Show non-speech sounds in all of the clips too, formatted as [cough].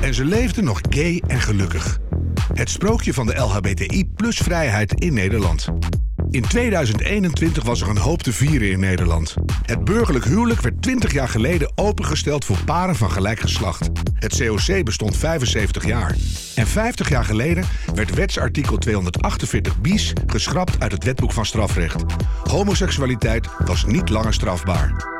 En ze leefden nog gay en gelukkig. Het sprookje van de LHBTI vrijheid in Nederland. In 2021 was er een hoop te vieren in Nederland. Het burgerlijk huwelijk werd 20 jaar geleden opengesteld voor paren van gelijk geslacht. Het COC bestond 75 jaar. En 50 jaar geleden werd wetsartikel 248 bis geschrapt uit het wetboek van strafrecht. Homoseksualiteit was niet langer strafbaar.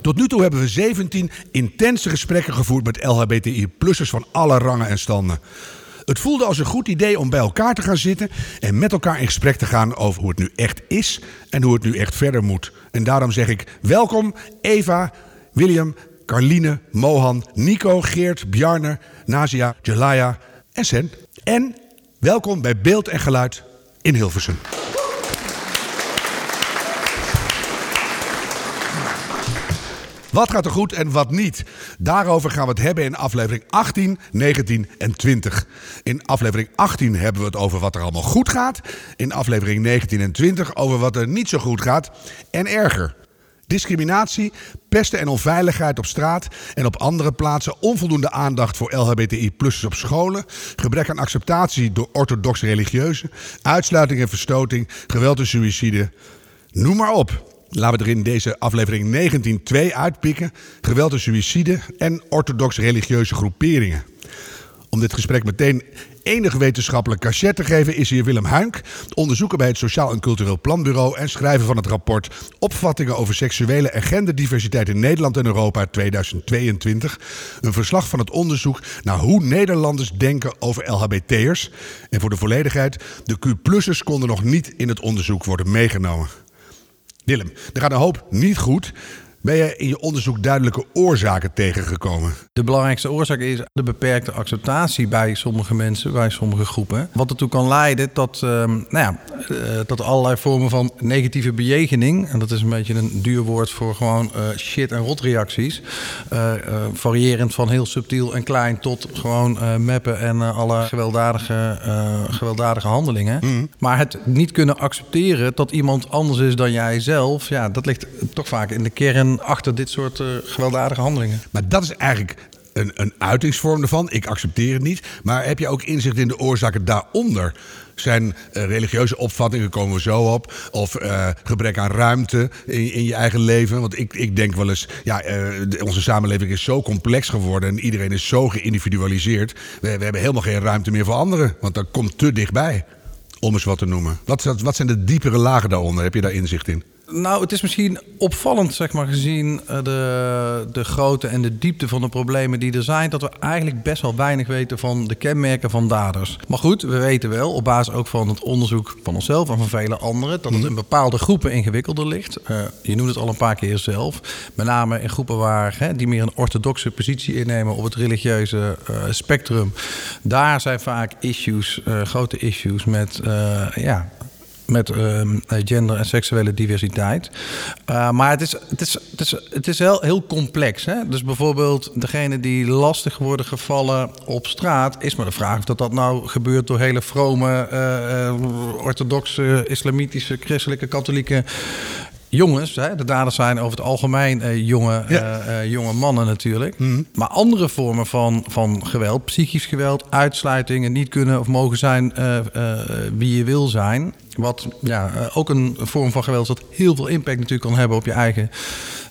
Tot nu toe hebben we 17 intense gesprekken gevoerd met LHBTI-plussers van alle rangen en standen. Het voelde als een goed idee om bij elkaar te gaan zitten en met elkaar in gesprek te gaan over hoe het nu echt is en hoe het nu echt verder moet. En daarom zeg ik welkom Eva, William, Carline, Mohan, Nico, Geert, Bjarne, Nazia, Jelaya en Sen. En welkom bij Beeld en Geluid in Hilversum. Wat gaat er goed en wat niet? Daarover gaan we het hebben in aflevering 18, 19 en 20. In aflevering 18 hebben we het over wat er allemaal goed gaat. In aflevering 19 en 20 over wat er niet zo goed gaat en erger. Discriminatie, pesten en onveiligheid op straat en op andere plaatsen, onvoldoende aandacht voor LHBTI-plussers op scholen, gebrek aan acceptatie door orthodoxe religieuzen, uitsluiting en verstoting, geweld en suïcide. Noem maar op. Laten we er in deze aflevering 19.2 uitpikken: geweld en suïcide en orthodoxe religieuze groeperingen. Om dit gesprek meteen enig wetenschappelijk cachet te geven, is hier Willem Huink, onderzoeker bij het Sociaal en Cultureel Planbureau en schrijver van het rapport Opvattingen over seksuele en genderdiversiteit in Nederland en Europa 2022. Een verslag van het onderzoek naar hoe Nederlanders denken over LHBT'ers. En voor de volledigheid, de Q-plussers konden nog niet in het onderzoek worden meegenomen. Willem, er gaat een hoop niet goed. Ben je in je onderzoek duidelijke oorzaken tegengekomen? De belangrijkste oorzaak is de beperkte acceptatie bij sommige mensen, bij sommige groepen. Wat ertoe kan leiden tot, uh, nou ja, uh, tot allerlei vormen van negatieve bejegening. En dat is een beetje een duur woord voor gewoon uh, shit- en rotreacties. Uh, variërend van heel subtiel en klein tot gewoon meppen en alle gewelddadige, gewelddadige handelingen. Mm. Maar het niet kunnen accepteren dat iemand anders is dan jij zelf, ja, dat ligt toch vaak in de kern achter dit soort uh, gewelddadige handelingen. Maar dat is eigenlijk een, een uitingsvorm ervan. Ik accepteer het niet. Maar heb je ook inzicht in de oorzaken daaronder? Zijn uh, religieuze opvattingen, komen we zo op. Of uh, gebrek aan ruimte in, in, je eigen leven. Want ik, ik denk wel eens, ja, onze samenleving is zo complex geworden. En iedereen is zo geïndividualiseerd. We, we hebben helemaal geen ruimte meer voor anderen. Want dat komt te dichtbij. Om eens wat te noemen. Wat, wat zijn de diepere lagen daaronder? Heb je daar inzicht in? Nou, het is misschien opvallend, zeg maar, gezien de, de grootte en de diepte van de problemen die er zijn, dat we eigenlijk best wel weinig weten van de kenmerken van daders. Maar goed, we weten wel, op basis ook van het onderzoek van onszelf en van vele anderen, dat het in bepaalde groepen ingewikkelder ligt. Uh, je noemt het al een paar keer zelf. Met name in groepen waar, hè, die meer een orthodoxe positie innemen op het religieuze uh, spectrum. Daar zijn vaak issues, uh, grote issues met, ja met uh, gender en seksuele diversiteit. Uh, maar het is, het is, het is, het is heel, heel complex. Hè? Dus bijvoorbeeld degene die lastig worden gevallen op straat... is maar de vraag of dat, dat nou gebeurt door hele vrome... Uh, orthodoxe, islamitische, christelijke, katholieke jongens. Hè? De daders zijn over het algemeen uh, jonge, ja. uh, jonge mannen natuurlijk. Mm. Maar andere vormen van, van geweld, psychisch geweld, uitsluitingen, niet kunnen of mogen zijn wie je wil zijn. Wat ja, ook een vorm van geweld is dat heel veel impact natuurlijk kan hebben op je eigen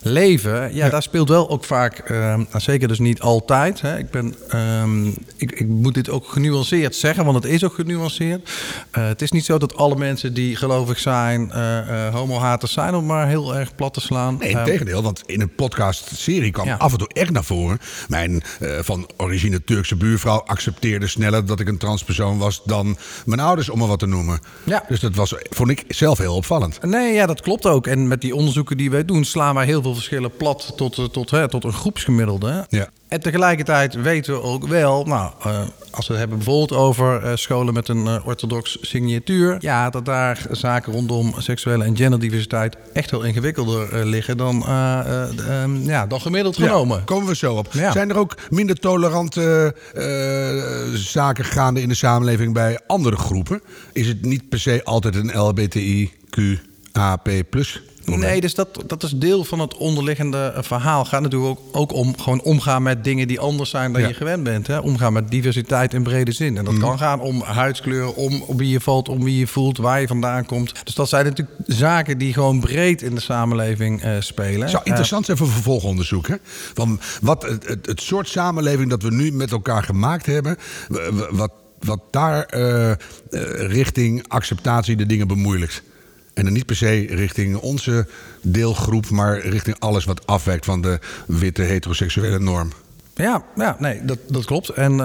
leven. Ja, ja. daar speelt wel ook vaak, uh, zeker dus niet altijd. Hè. Ik, ben, um, ik, ik, moet dit ook genuanceerd zeggen, want het is ook genuanceerd. Uh, het is niet zo dat alle mensen die gelovig zijn, uh, homohaters zijn, om maar heel erg plat te slaan. Nee, in tegendeel, want in een podcast-serie kwam ja. af en toe echt naar voren. Mijn van origine Turkse buurvrouw accepteerde sneller dat ik een transpersoon was dan mijn ouders, om maar wat te noemen. Ja. Dus dat was, vond ik zelf heel opvallend. Nee, ja, dat klopt ook. En met die onderzoeken die wij doen, slaan wij heel veel verschillen plat tot, tot, hè, tot een groepsgemiddelde. Ja. En tegelijkertijd weten we ook wel, nou, uh, als we het hebben bijvoorbeeld over uh, scholen met een uh, orthodox signatuur, ja, dat daar zaken rondom seksuele en genderdiversiteit echt wel ingewikkelder liggen dan, um, ja, dan gemiddeld genomen. Ja, komen we zo op. Ja. Zijn er ook minder tolerante zaken gaande in de samenleving bij andere groepen? Is het niet per se altijd een LBTIQ-AP plus Nee, dus dat, dat is deel van het onderliggende verhaal. Gaat natuurlijk ook, ook om gewoon omgaan met dingen die anders zijn dan je gewend bent. Hè? Omgaan met diversiteit in brede zin. En dat mhm. kan gaan om huidskleur, om, wie je valt, om wie je voelt, waar je vandaan komt. Dus dat zijn natuurlijk zaken die gewoon breed in de samenleving uh, spelen. Zou interessant zijn voor vervolgonderzoek. Hè? Van wat het, het, het, soort samenleving dat we nu met elkaar gemaakt hebben. Wat, wat daar uh, richting acceptatie de dingen bemoeilijkt. En dan niet per se richting onze deelgroep, maar richting alles wat afwijkt van de witte heteroseksuele norm. Ja, ja nee, dat, dat klopt. En, uh,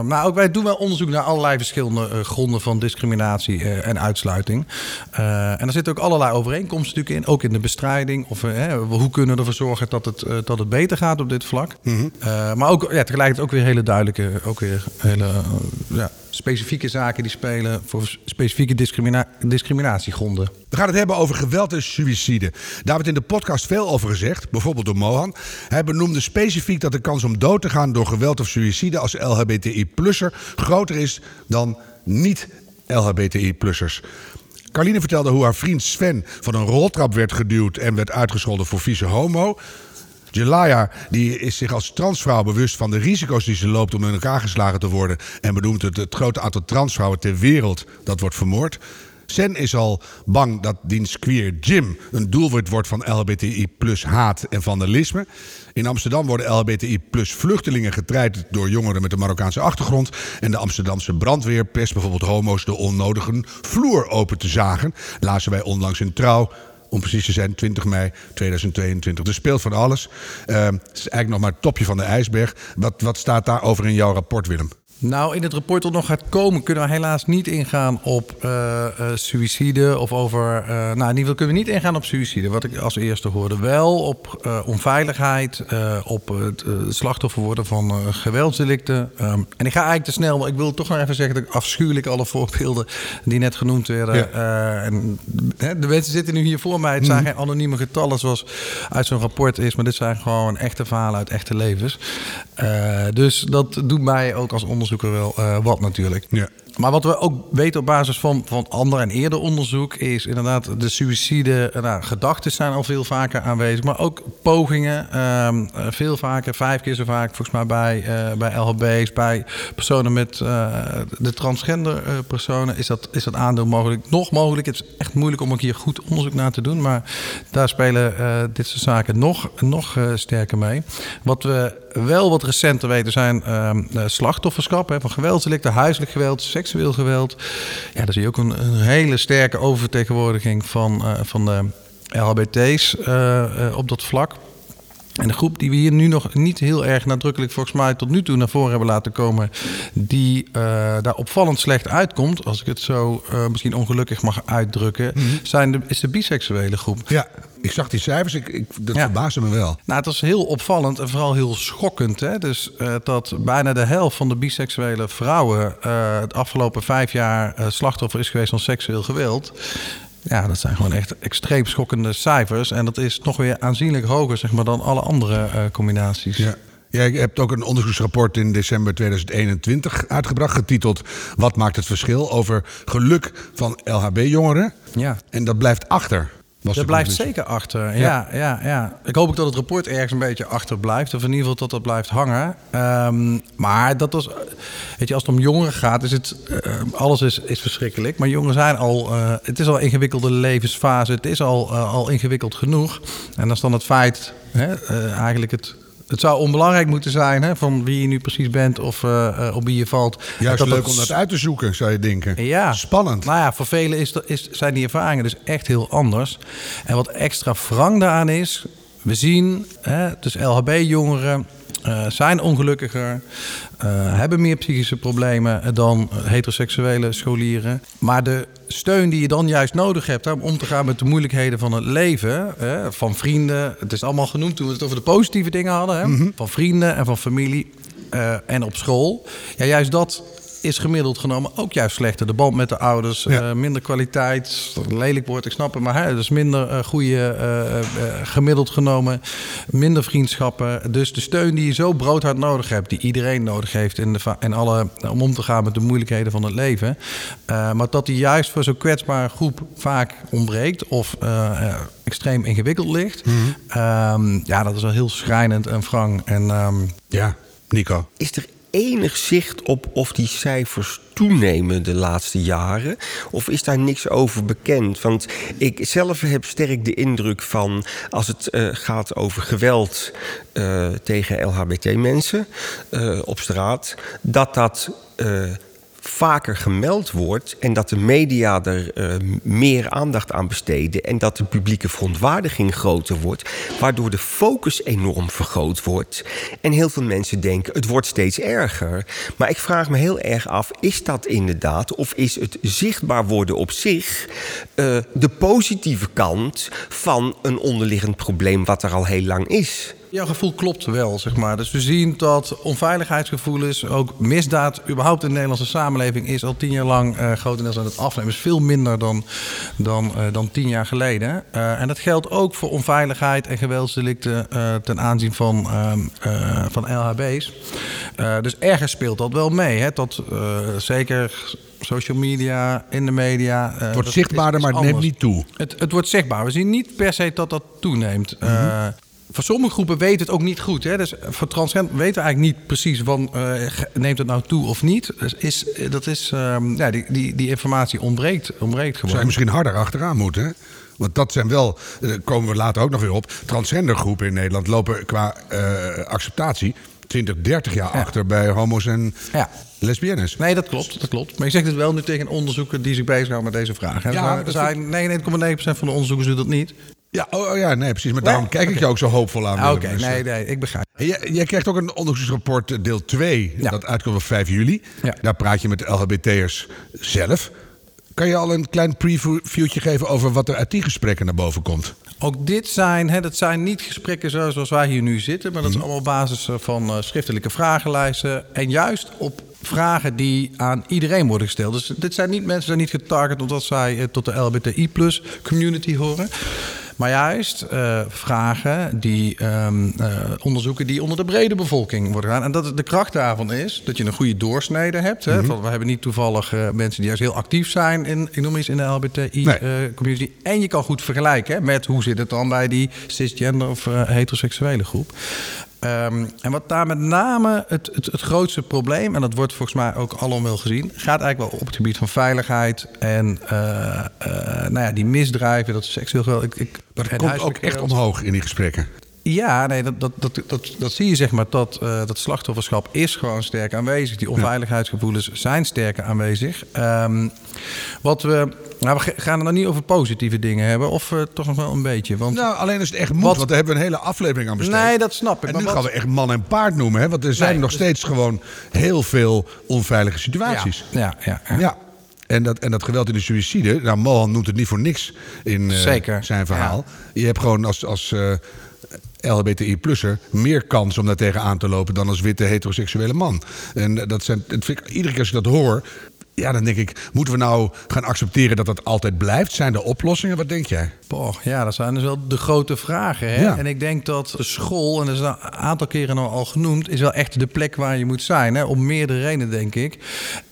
maar ook wij doen wel onderzoek naar allerlei verschillende uh, gronden van discriminatie uh, en uitsluiting. en er zitten ook allerlei overeenkomsten natuurlijk in, ook in de bestrijding. Of hoe kunnen we ervoor zorgen dat het, dat het beter gaat op dit vlak. Mm maar ook ja, tegelijkertijd ook weer hele duidelijke, ook weer hele ja, specifieke zaken die spelen voor specifieke discrimina discriminatiegronden. We gaan het hebben over geweld en suïcide. Daar werd in de podcast veel over gezegd, bijvoorbeeld door Mohan. Hij benoemde specifiek dat de kans om dood te gaan door geweld of suïcide als LHBTI-plusser groter is dan niet-LHBTI-plussers. Carline vertelde hoe haar vriend Sven van een roltrap werd geduwd en werd uitgescholden voor vieze homo. Jelaya die is zich als transvrouw bewust van de risico's die ze loopt om in elkaar geslagen te worden. En benoemt het, het grote aantal transvrouwen ter wereld dat wordt vermoord. Sen is al bang dat diens queer Jim een doelwit wordt van LHBTI plus haat en vandalisme. In Amsterdam worden LHBTI plus vluchtelingen getraind door jongeren met een Marokkaanse achtergrond. En de Amsterdamse brandweer pest bijvoorbeeld homo's de onnodige vloer open te zagen. Lazen wij onlangs in Trouw om precies te zijn, 20 mei 2022. Er speelt van alles. Uh, het is eigenlijk nog maar het topje van de ijsberg. Wat, wat staat daarover in jouw rapport, Willem? Nou, in het rapport dat nog gaat komen, kunnen we helaas niet ingaan op uh, uh, suïcide of over. Uh, nou, in ieder geval kunnen we niet ingaan op suïcide, wat ik als eerste hoorde. Wel op onveiligheid, op het slachtoffer worden van geweldsdelicten. Um, en ik ga eigenlijk te snel, maar ik wil toch nog even zeggen dat ik afschuwelijk alle voorbeelden die net genoemd werden. en, de mensen zitten nu hier voor mij. Het zijn mhm. geen anonieme getallen zoals uit zo'n rapport is, maar dit zijn gewoon echte verhalen uit echte levens. dus dat doet mij ook als onderzoeker onderzoeker wel uh, wat natuurlijk. Ja. Maar wat we ook weten op basis van, van ander en eerder onderzoek is inderdaad de suïcide. Eh, nou, gedachten zijn al veel vaker aanwezig, maar ook pogingen. Ehm, eh, veel vaker, vijf keer zo vaak volgens mij bij, uh, bij LHB's, bij personen met uh, de transgender personen is dat, is dat aandeel mogelijk. Nog mogelijk. Het is echt moeilijk om ook hier goed onderzoek naar te doen, maar daar spelen dit soort zaken nog, nog sterker mee. Wat we wel wat recenter weten zijn uh, slachtofferschap hè, van geweldsdelicten, huiselijk geweld, seksueel geweld. Ja, daar zie je ook een, een hele sterke oververtegenwoordiging van, uh, van de LHBT's uh, op dat vlak. En de groep die we hier nu nog niet heel erg nadrukkelijk volgens mij tot nu toe naar voren hebben laten komen, die uh, daar opvallend slecht uitkomt, als ik het zo uh, misschien ongelukkig mag uitdrukken, mm -hmm. zijn de, is de biseksuele groep. Ja, ik zag die cijfers, ik, ik, dat ja. verbaasde me wel. Nou, het was heel opvallend en vooral heel schokkend. Hè? Dus uh, dat bijna de helft van de biseksuele vrouwen het afgelopen vijf jaar slachtoffer is geweest van seksueel geweld. Ja, dat zijn gewoon echt extreem schokkende cijfers. En dat is nog weer aanzienlijk hoger zeg maar, dan alle andere uh, combinaties. Ja. Jij hebt ook een onderzoeksrapport in december 2021 uitgebracht, getiteld Wat maakt het verschil? over geluk van LHB-jongeren. Ja. En dat blijft achter. Dat blijft zeker achter. Ja. ja. Ja, Ik hoop ook dat het rapport ergens een beetje achter blijft. Of in ieder geval dat dat blijft hangen. Um, maar dat was. Weet je, als het om jongeren gaat, is het. Uh, alles is, is verschrikkelijk. Maar jongeren zijn al. Uh, het is al een ingewikkelde levensfase. Het is al, uh, al ingewikkeld genoeg. En dan is dan het feit. Hè, eigenlijk het het zou onbelangrijk moeten zijn hè, van wie je nu precies bent of uh, op wie je valt. Juist dat leuk om dat uit te zoeken, zou je denken. Ja. Spannend. Nou ja, voor velen is, is, zijn die ervaringen dus echt heel anders. En wat extra wrang daaraan is, we zien, hè, dus LHB-jongeren uh, zijn ongelukkiger, uh, hebben meer psychische problemen dan heteroseksuele scholieren. Maar de steun die je dan juist nodig hebt om om te gaan met de moeilijkheden van het leven, van vrienden, het is allemaal genoemd toen we het over de positieve dingen hadden, hè, mm-hmm. van vrienden en van familie uh, en op school. Ja, juist dat is gemiddeld genomen ook juist slechter. De band met de ouders, ja. uh, minder kwaliteit, lelijk woord, ik snap het, maar hè, dus minder uh, goede, uh, gemiddeld genomen, minder vriendschappen. Dus de steun die je zo broodhard nodig hebt, die iedereen nodig heeft in, de in alle, om om te gaan met de moeilijkheden van het leven. maar dat die juist voor zo'n kwetsbare groep vaak ontbreekt of extreem ingewikkeld ligt. Mm -hmm. ja, dat is wel heel schrijnend en wrang. En, um, ja, Nico. Is er enig zicht op of die cijfers toenemen de laatste jaren? Of is daar niks over bekend? Want ik zelf heb sterk de indruk van als het uh, gaat over geweld uh, tegen LHBT-mensen uh, op straat, dat dat vaker gemeld wordt en dat de media er uh, meer aandacht aan besteden en dat de publieke verontwaardiging groter wordt, waardoor de focus enorm vergroot wordt. En heel veel mensen denken het wordt steeds erger. Maar ik vraag me heel erg af, is dat inderdaad of is het zichtbaar worden op zich uh, de positieve kant van een onderliggend probleem wat er al heel lang is? Jouw gevoel klopt wel, zeg maar. Dus we zien dat onveiligheidsgevoelens, ook misdaad, überhaupt in de Nederlandse samenleving, is al tien jaar lang uh, grotendeels aan het afnemen. Is veel minder dan, dan, uh, dan tien jaar geleden. Uh, en dat geldt ook voor onveiligheid en geweldsdelicten ten aanzien van, van LHB's. dus ergens speelt dat wel mee. Hè? Tot zeker social media, in de media. het wordt zichtbaarder, maar het neemt niet toe. Het, het wordt zichtbaar. We zien niet per se dat dat toeneemt. Mm -hmm voor sommige groepen weten het ook niet goed. Hè? Dus voor transgender weten we eigenlijk niet precies van uh, neemt het nou toe of niet. Dus is, dat is, um, ja, die, die, die informatie ontbreekt, ontbreekt gewoon. Zou je misschien harder achteraan moeten? Hè? Want dat zijn wel, daar eh, komen we later ook nog weer op. Transgendergroepen in Nederland lopen qua uh, acceptatie 20, 30 jaar ja. achter bij homo's en ja. lesbiennes. Nee, dat klopt, dat klopt. Maar je zegt het wel nu tegen onderzoekers die zich bezighouden met deze vraag. Hè? Ja, er zijn 99,9% van de onderzoekers doet dat niet. Ja, oh, oh, ja, nee, precies. Maar daarom kijk ik je ook zo hoopvol aan. Ah, Oké, okay, nee, nee, ik begrijp. Jij, jij, krijgt ook een onderzoeksrapport eh, deel 2, ja. dat uitkomt op 5 juli. Ja. Daar praat je met de LHBT'ers zelf. Kan je al een klein previewtje geven over wat er uit die gesprekken naar boven komt? Ook dit zijn, hè, dat zijn niet gesprekken zoals wij hier nu zitten, maar dat is mhm. allemaal op basis eh, van schriftelijke vragenlijsten. En juist op vragen die aan iedereen worden gesteld. Dus dit zijn niet mensen zijn niet getarget omdat zij tot de LBTI plus community horen. Maar juist uh, vragen die um, uh, onderzoeken die onder de brede bevolking worden gedaan. En dat de kracht daarvan is dat je een goede doorsnede hebt. Hè? Mm -hmm. We hebben niet toevallig uh, mensen die juist heel actief zijn in, ik noem eens in de LBTI-community. Nee. en je kan goed vergelijken hè, met hoe zit het dan bij die cisgender of heteroseksuele groep. Um, en wat daar met name het, het, het, grootste probleem, en dat wordt volgens mij ook allemaal wel gezien, gaat eigenlijk wel op het gebied van veiligheid en uh, uh, nou ja, die misdrijven, dat seksueel geweld. Ik, ik, dat komt ook echt omhoog in die gesprekken. Ja, nee, dat, dat, dat, dat, dat zie je zeg maar. Dat, uh, dat slachtofferschap is gewoon sterk aanwezig. Die onveiligheidsgevoelens zijn sterk aanwezig. Um, wat we. Nou, we gaan het nog niet over positieve dingen hebben, of uh, toch nog wel een beetje. Want, nou, alleen als het echt moet, wat, want daar hebben we een hele aflevering aan besteed. Nee, dat snap ik. En nu wat... gaan we echt man en paard noemen, hè? want er zijn nee, nog steeds gewoon heel veel onveilige situaties. Ja, ja, ja. ja. ja. En dat, en dat geweld in de suïcide, nou, Mohan noemt het niet voor niks in uh, zijn verhaal. Ja. Je hebt gewoon als, als uh, LHBTI-plusser meer kans om daar tegenaan te lopen dan als witte heteroseksuele man. En dat zijn, vind iedere keer als ik dat hoor, ja, dan denk ik, moeten we nou gaan accepteren dat dat altijd blijft? Zijn er oplossingen? Wat denk jij? Boah, ja, dat zijn dus wel de grote vragen. Hè? Ja. En ik denk dat de school, en dat is een aantal keren al genoemd, is wel echt de plek waar je moet zijn. Hè? Om meerdere redenen, denk ik.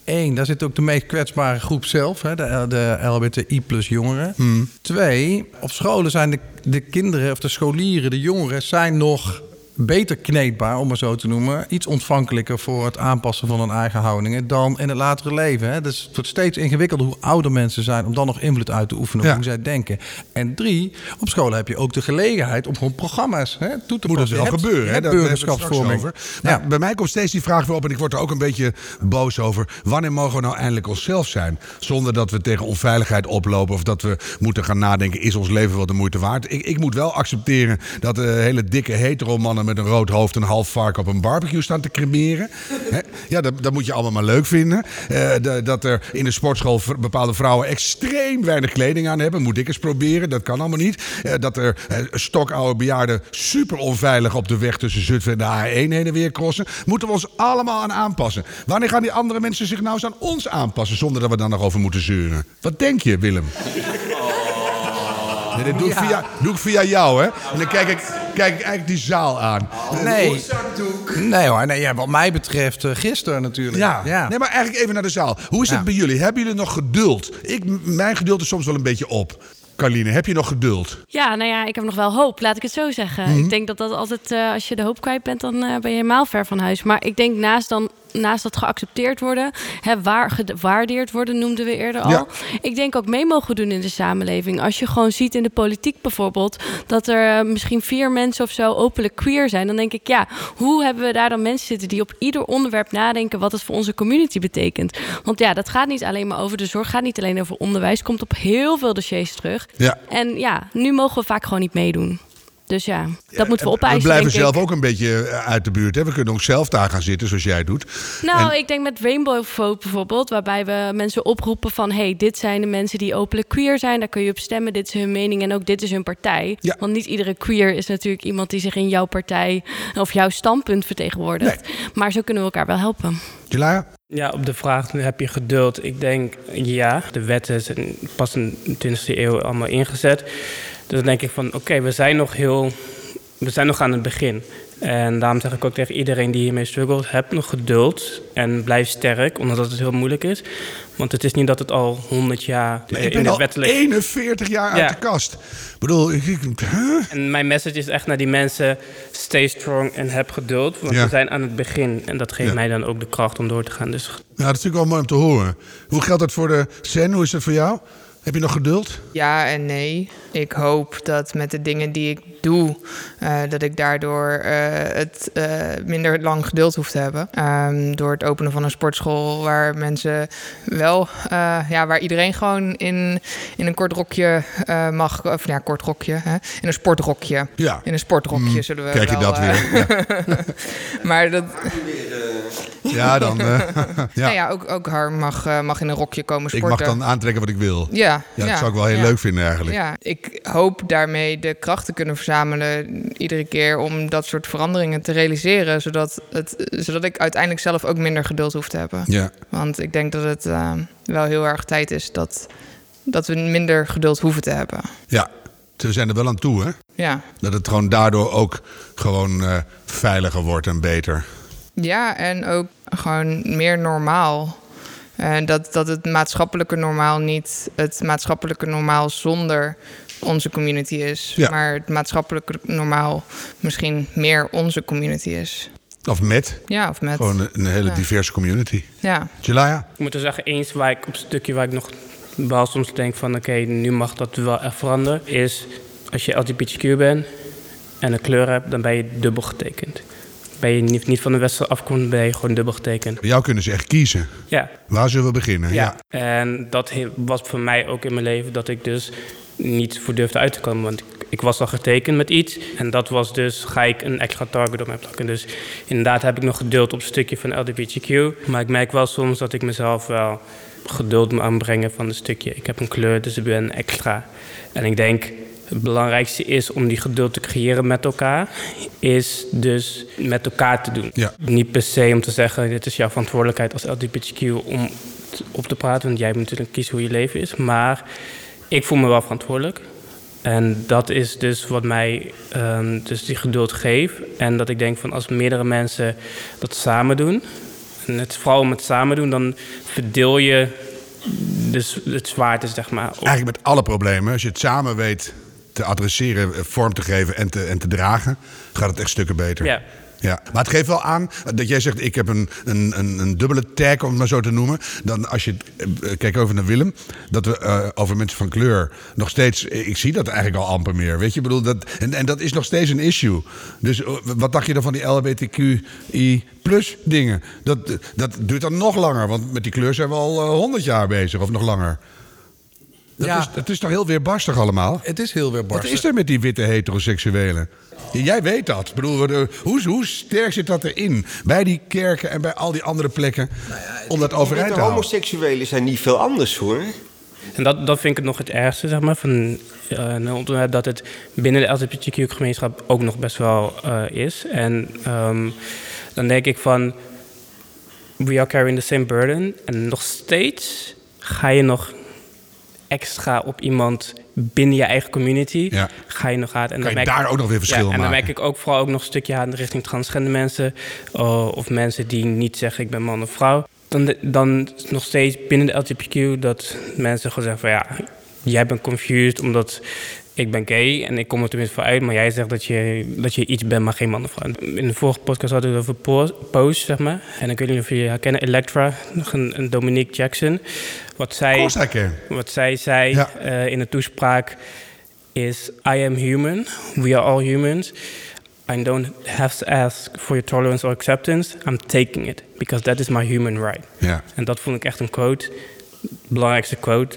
Eén, daar zit ook de meest kwetsbare groep zelf, hè? De, de LBTI plus jongeren. Hmm. Twee, op scholen zijn de, de kinderen of de scholieren, de jongeren, zijn nog beter kneedbaar, om maar zo te noemen. Iets ontvankelijker voor het aanpassen van hun eigen houdingen dan in het latere leven. Hè. Dus het wordt steeds ingewikkelder hoe ouder mensen zijn om dan nog invloed uit te oefenen op ja. hoe zij denken. En drie, op school heb je ook de gelegenheid om gewoon programma's hè, toe te Moet passen. Moet dat wel gebeuren, hè? burgerschapsvorming. Ja. bij mij komt steeds die vraag weer op en ik word er ook een beetje boos over. Wanneer mogen we nou eindelijk onszelf zijn? Zonder dat we tegen onveiligheid oplopen of dat we moeten gaan nadenken, is ons leven wel de moeite waard? Ik, ik moet wel accepteren dat de hele dikke hetero mannen met een rood hoofd en een half vark op een barbecue staan te cremeren. [laughs] Ja, dat, dat moet je allemaal maar leuk vinden. Eh, de- dat er in de sportschool bepaalde vrouwen extreem weinig kleding aan hebben. Moet ik eens proberen, dat kan allemaal niet. Eh, dat er eh, stokoude bejaarden super onveilig op de weg tussen Zutphen en de A1 heen en weer crossen. Moeten we ons allemaal aan aanpassen. Wanneer gaan die andere mensen zich nou eens aan ons aanpassen zonder dat we daar nog over moeten zeuren? Wat denk je, Willem? [laughs] Nee, dat doe ik, via, doe ik via jou, hè? En dan kijk ik, kijk ik eigenlijk die zaal aan. Nee. Nee hoor, nee, ja, wat mij betreft eh, gisteren natuurlijk. Ja. Nee, maar eigenlijk even naar de zaal. Hoe is het bij jullie? Hebben jullie nog geduld? Ik, mijn geduld is soms wel een beetje op. Carline, heb je nog geduld? Ja, nou ja, ik heb nog wel hoop, laat ik het zo zeggen. Mhm. Ik denk dat dat altijd, eh, als je de hoop kwijt bent, dan eh, ben je helemaal ver van huis. Maar ik denk naast dan naast dat geaccepteerd worden, hè, waar, gewaardeerd worden, noemden we eerder al. Ja. Ik denk ook mee mogen doen in de samenleving. Als je gewoon ziet in de politiek bijvoorbeeld, dat er eh, misschien vier mensen of zo openlijk queer zijn, dan denk ik, ja, hoe hebben we daar dan mensen zitten die op ieder onderwerp nadenken wat het voor onze community betekent? Want ja, dat gaat niet alleen maar over de zorg, gaat niet alleen over onderwijs, komt op heel veel dossiers terug. Ja. En ja, nu mogen we vaak gewoon niet meedoen. Dus ja, dat moeten we opeisen. We blijven denk zelf ik. ook een beetje eh, uit de buurt. Hè? We kunnen ook zelf daar gaan zitten, zoals jij doet. Nou, En- ik denk met Rainbow Vote bijvoorbeeld, waarbij we mensen oproepen van: hey, dit zijn de mensen die openlijk queer zijn, daar kun je op stemmen, dit is hun mening en ook dit is hun partij. Ja. Want niet iedere queer is natuurlijk iemand die zich in jouw partij of jouw standpunt vertegenwoordigt. Maar zo kunnen we elkaar wel helpen. Jelaya? Ja, op de vraag heb je geduld. Ik denk ja, de wetten zijn pas in de 20e eeuw allemaal ingezet. Dus dan denk ik van oké, we zijn nog heel. We zijn nog aan het begin. En daarom zeg ik ook tegen iedereen die hiermee struggelt: heb nog geduld en blijf sterk, omdat het heel moeilijk is. Want het is niet dat het al 100 jaar Nee, ik in ben de al wet ligt. 41 jaar uit de kast. Ik bedoel, ik, ik- huh? En mijn message is echt naar die mensen: stay strong en heb geduld. Want Ja. we zijn aan het begin. En dat geeft Ja. mij dan ook de kracht om door te gaan. Dus Ja, dat is natuurlijk wel mooi om te horen. Hoe geldt dat voor de Sen? Hoe is dat voor jou? Heb je nog geduld? Ja en nee. Ik hoop dat met de dingen die ik doe, eh, dat ik daardoor eh, het eh, minder lang geduld hoef te hebben. Ehm, door het openen van een sportschool waar mensen wel, ja, waar iedereen gewoon in, in een kort rokje mag, of ja, kort rokje, hè? in een sportrokje. Ja. In een sportrokje Mm, zullen we krijg je wel, dat weer. Ja. [laughs] maar dat, Ja, dan. [laughs] ja. Nou ja, ook, ook haar mag, mag in een rokje komen Ik sporten. mag dan aantrekken wat ik wil. Ja, Ja, dat zou ik wel heel ja. leuk vinden eigenlijk. Ja, ik hoop daarmee de kracht te kunnen verzamelen iedere keer om dat soort veranderingen te realiseren, zodat, het, zodat ik uiteindelijk zelf ook minder geduld hoef te hebben. Ja. Want ik denk dat het eh, wel heel erg tijd is dat, dat we minder geduld hoeven te hebben. Ja, we zijn er wel aan toe, hè? Ja, Dat het gewoon daardoor ook gewoon eh, veiliger wordt en beter. ja en ook gewoon meer normaal. En dat, dat het maatschappelijke normaal niet het maatschappelijke normaal zonder onze community is. Ja. Maar het maatschappelijke normaal misschien meer onze community is. Of met. Ja, of met. Gewoon een, een hele Ja. diverse community. Ja. Jelaya? Ik moet er zeggen, eens waar ik op een stukje waar ik nog wel soms denk van oké, nu mag dat wel echt veranderen, is als je LGBTQ bent en een kleur hebt, dan ben je dubbel getekend. Ben je niet, niet van de westerse afkomst, ben je gewoon dubbel getekend. Bij jou kunnen ze echt kiezen. Ja. Waar zullen we beginnen? Ja. En dat was voor mij ook in mijn leven dat ik dus niet voor durfde uit te komen. Want ik, ik was al getekend met iets. En dat was dus, ga ik een extra target op mij plakken. Dus inderdaad heb ik nog geduld op het stukje van LGBTQ. Maar ik merk wel soms dat ik mezelf wel geduld moet aanbrengen van een stukje. Ik heb een kleur, dus ik ben extra. En ik denk, het belangrijkste is om die geduld te creëren met elkaar, is dus met elkaar te doen. Ja. Niet per se om te zeggen, dit is jouw verantwoordelijkheid als LGBTQ om op te praten, want jij moet natuurlijk kiezen hoe je leven is. Maar ik voel me wel verantwoordelijk. En dat is dus wat mij ehm, dus die geduld geeft. En dat ik denk van als meerdere mensen dat samen doen, en het vooral met samen doen, dan verdeel je dus het zwaarte, zeg maar. op- Eigenlijk met alle problemen. Als je het samen weet te adresseren, eh, vorm te geven en te, en te dragen, gaat het echt stukken beter. Ja. Ja, maar het geeft wel aan dat jij zegt: ik heb een, een, een, een dubbele tag, om het maar zo te noemen. Dan als je, eh, kijk over naar Willem, dat we eh, over mensen van kleur nog steeds, eh, ik zie dat eigenlijk al amper meer. Weet je, bedoel, dat, en, en dat is nog steeds een issue. Dus eh, wat dacht je dan van die LHBTQI plus dingen? Dat, dat duurt dan nog langer, want met die kleur zijn we al honderd jaar bezig of nog langer. Dat, Ja. is, dat is toch heel weerbarstig allemaal? Het is heel weer Wat is er met die witte heteroseksuelen? Ja, Jij weet dat. Ik bedoel, de- hoe, hoe sterk zit dat erin? Bij die kerken en bij al die andere plekken. om dat overeind De te houden. homoseksuelen zijn niet veel anders hoor. En dat, dat vind ik het nog het ergste, zeg maar, van eh, een onderwerp dat het binnen de LGBTQ-gemeenschap ook nog best wel eh, is. En ehm, dan denk ik van, we are carrying the same burden. En nog steeds ga je nog extra op iemand binnen je eigen community, Ja. ga je nog aan. En Kan dan je daar ook nog weer verschil ja, En dan merk ik ook vooral ook nog een stukje aan richting transgender mensen. eh, of mensen die niet zeggen ik ben man of vrouw. Dan, dan nog steeds binnen de LGBTQ dat mensen gewoon zeggen van ja, jij bent confused omdat ik ben gay en ik kom er tenminste voor uit. Maar jij zegt dat je, dat je iets bent, maar geen man of vrouw. In de vorige podcast hadden we het over po- Pose, zeg maar. En ik weet niet of jullie haar kennen, Electra, nog een, Dominique Jackson. Wat zij... Wat zij zei Ja. eh, in de toespraak is: I am human. We are all humans. I don't have to ask for your tolerance or acceptance. I'm taking it because that is my human right. Ja. En dat vond ik echt een quote, belangrijkste quote.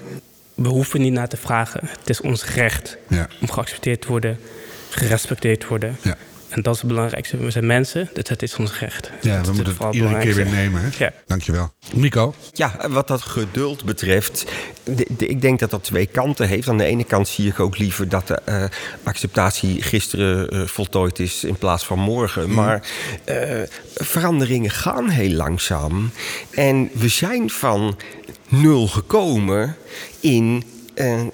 We hoeven niet naar te vragen. Het is ons recht Ja. om geaccepteerd te worden, gerespecteerd te worden. Ja. En dat is het belangrijkste. We zijn mensen, dus het is ons recht. Ja, Dat we moeten het iedere keer weer nemen. Hè? Ja. Dankjewel. Nico? Ja, wat dat geduld betreft, de- de- ik denk dat dat twee kanten heeft. Aan de ene kant zie ik ook liever dat de eh, acceptatie gisteren eh, voltooid is in plaats van morgen. Maar eh, veranderingen gaan heel langzaam. En we zijn van nul gekomen in. Eh, eh,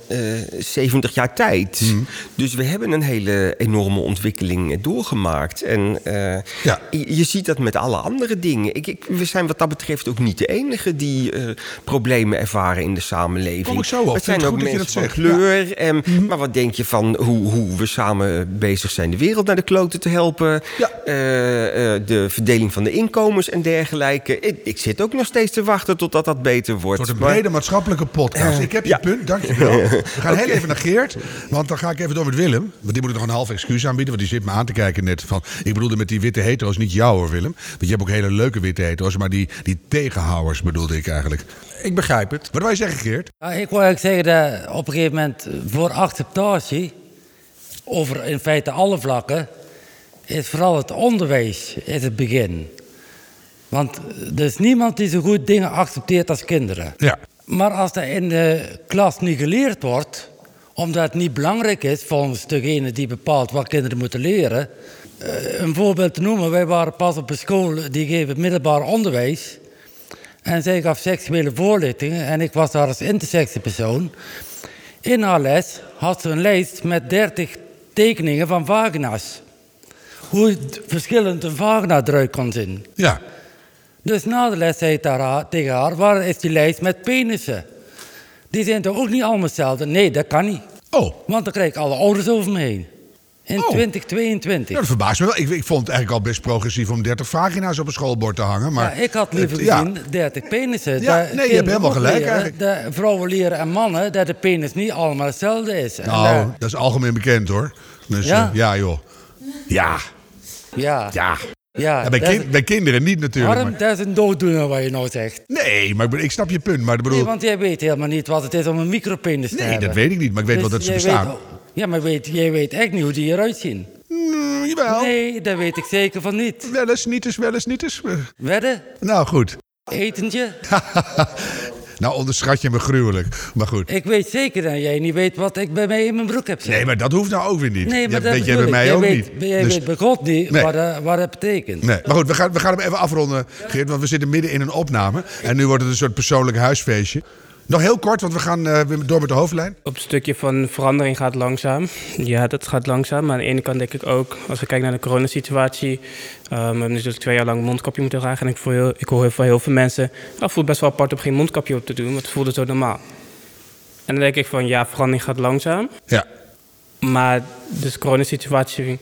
70 jaar tijd. Dus we hebben een hele enorme ontwikkeling doorgemaakt. En eh, Ja. je, je ziet dat met alle andere dingen. Ik, ik, we zijn wat dat betreft ook niet de enige die eh, problemen ervaren in de samenleving. Kom ik zo op. Het zijn ook mensen van kleur. En, Maar wat denk je van hoe, hoe we samen bezig zijn de wereld naar de kloten te helpen? Ja. Eh, eh, de verdeling van de inkomens en dergelijke. Ik, ik zit ook nog steeds te wachten totdat dat beter wordt. Wordt een Maar- brede maatschappelijke podcast. ik heb je ja. punt, [laughs] dankjewel. We gaan heel even naar Geert, want dan ga ik even door met Willem. Want die moet ik nog een half excuus aanbieden, want die zit me aan te kijken net. Van, ik bedoelde met die witte hetero's, niet jou hoor Willem. Want je hebt ook hele leuke witte hetero's, maar die, die tegenhouders bedoelde ik eigenlijk. Ik begrijp het. Wat wil je zeggen Geert? Ja, ik wil eigenlijk zeggen dat op een gegeven moment voor acceptatie, over in feite alle vlakken, is vooral het onderwijs is het begin. Want er is niemand die zo goed dingen accepteert als kinderen. Ja. Maar als dat in de klas niet geleerd wordt, omdat het niet belangrijk is volgens degene die bepaalt wat kinderen moeten leren. eh, Een voorbeeld te noemen, wij waren pas op een school die geeft middelbaar onderwijs. En zij gaf seksuele voorlichtingen en ik was daar als intersectiepersoon. In haar les had ze een lijst met 30 tekeningen van vagina's. Hoe verschillend een vagina eruit kon zien. Ja. Dus na de les zei ik tegen haar, waar is die lijst met penissen? Die zijn toch ook niet allemaal hetzelfde? Nee, dat kan niet. Oh, Want dan krijg ik alle ouders over me heen. In Oh. 2022. ja, dat verbaast me wel. Ik, ik vond het eigenlijk al best progressief om 30 vagina's op een schoolbord te hangen. Maar ja, ik had liever het- ja. gezien 30 penissen. Ja, nee, je hebt helemaal gelijk leren, eigenlijk. Dat vrouwen leren en mannen dat de penis niet allemaal hetzelfde is. En Nou, dat- dat is algemeen bekend hoor. Dus ja, Ja? ja joh. Ja, ja, ja. Ja, bij, kind- kinderen niet natuurlijk. Harm, maar- dat is een dooddoener wat je nou zegt. Nee, maar ik, snap je punt. Maar bedoel, Nee, want jij weet helemaal niet wat het is om een micropenis te nee, hebben. dat weet ik niet. Maar ik weet Dus wel dat ze bestaan. weet- ja, maar weet, jij weet echt niet hoe die eruit zien. Mm, jawel. Nee, dat weet ik zeker van niet. Wel eens, niet eens, wel eens, niet eens. Wedden? Nou, goed. Etentje? [laughs] nou, onderschat je me gruwelijk. Maar goed. Ik weet zeker dat jij niet weet wat ik bij mij in mijn broek heb zitten. Nee, maar dat hoeft nou ook weer niet. Nee, maar dat weet jij bij mij ook weet, niet. Jij Dus- weet bij God niet Nee. wat, dat, wat dat betekent. Nee, maar goed, we gaan, we gaan hem even afronden, Geert, want we zitten midden in een opname. En nu wordt het een soort persoonlijk huisfeestje. Nog heel kort, want we gaan weer door met de hoofdlijn. Op het stukje van verandering gaat langzaam. Ja, dat gaat langzaam. Maar aan de ene kant denk ik ook, als we kijken naar de coronasituatie. Um, we hebben natuurlijk twee jaar lang mondkapje moeten dragen. En ik, voel heel, ik hoor heel veel, heel veel mensen, oh, het voelt best wel apart om geen mondkapje op te doen. Want het voelde zo normaal. En dan denk ik van, ja, verandering gaat langzaam. Ja. Maar dus de coronasituatie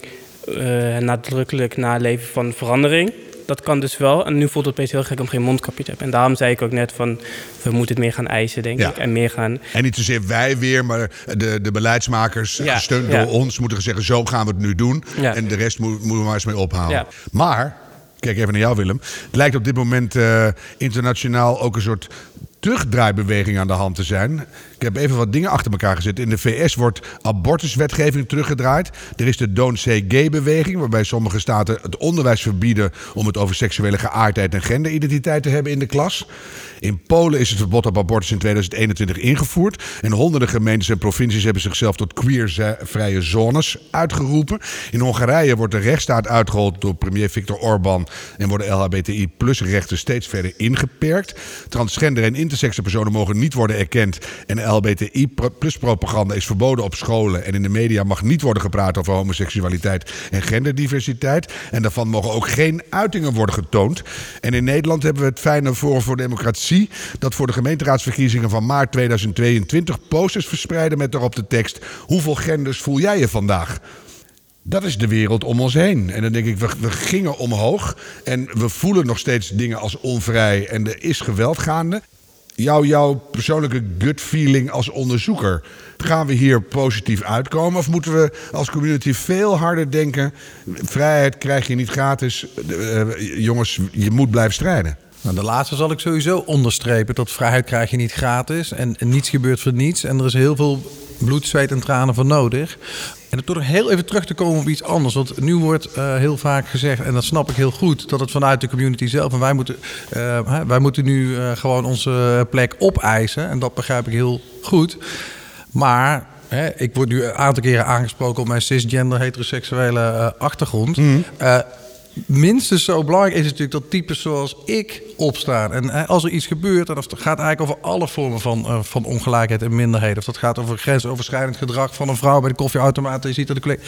eh nadrukkelijk naleven van verandering. Dat kan dus wel. En nu voelt het opeens heel gek om geen mondkapje te hebben. En daarom zei ik ook net van, we moeten het meer gaan eisen, denk Ja. ik. En meer gaan... En niet zozeer wij weer, maar de, de beleidsmakers, Ja, gesteund ja. door ons, moeten zeggen: zo gaan we het nu doen. En de rest moet- moeten we maar eens mee ophouden. Ja. Maar, kijk even naar jou, Willem. Het lijkt op dit moment eh, internationaal ook een soort terugdraaibeweging aan de hand te zijn. Ik heb even wat dingen achter elkaar gezet. In de VS wordt abortuswetgeving teruggedraaid. Er is de Don't Say Gay-beweging, waarbij sommige staten het onderwijs verbieden om het over seksuele geaardheid en genderidentiteit te hebben in de klas. In Polen is het verbod op abortus in 2021 ingevoerd. En honderden gemeentes en provincies hebben zichzelf tot queervrije zones uitgeroepen. In Hongarije wordt de rechtsstaat uitgehold door premier Viktor Orbán en worden LHBTI-plus-rechten steeds verder ingeperkt. Transgender en intersexe personen mogen niet worden erkend. En LHBTI-plus-propaganda is verboden op scholen. En in de media mag niet worden gepraat over homoseksualiteit en genderdiversiteit. En daarvan mogen ook geen uitingen worden getoond. En in Nederland hebben we het fijne Forum voor Democratie dat voor de gemeenteraadsverkiezingen van maart 2022 posters verspreiden met daarop de tekst: Hoeveel genders voel jij je vandaag? Dat is de wereld om ons heen. En dan denk ik, we, we, gingen omhoog en we voelen nog steeds dingen als onvrij en er is geweld gaande. Jouw, persoonlijke gut feeling als onderzoeker, gaan we hier positief uitkomen? Of moeten we als community veel harder denken, vrijheid krijg je niet gratis, uh, jongens, je moet blijven strijden? Nou, de laatste zal ik sowieso onderstrepen. Dat vrijheid krijg je niet gratis. En, en, niets gebeurt voor niets. En er is heel veel bloed, zweet en tranen voor nodig. En toch nog heel even terug te komen op iets anders. Want nu wordt uh, heel vaak gezegd, en dat snap ik heel goed, dat het vanuit de community zelf. En wij moeten, uh, wij moeten nu uh, gewoon onze plek opeisen. En dat begrijp ik heel goed. Maar Hè, ik word nu een aantal keren aangesproken op mijn cisgender heteroseksuele achtergrond. Mm minstens zo belangrijk is natuurlijk dat types zoals ik opstaan. En als er iets gebeurt, en dat gaat eigenlijk over alle vormen van, uh, van ongelijkheid en minderheden. Of dat gaat over grensoverschrijdend gedrag van een vrouw bij de koffieautomaat. Je ziet dat de,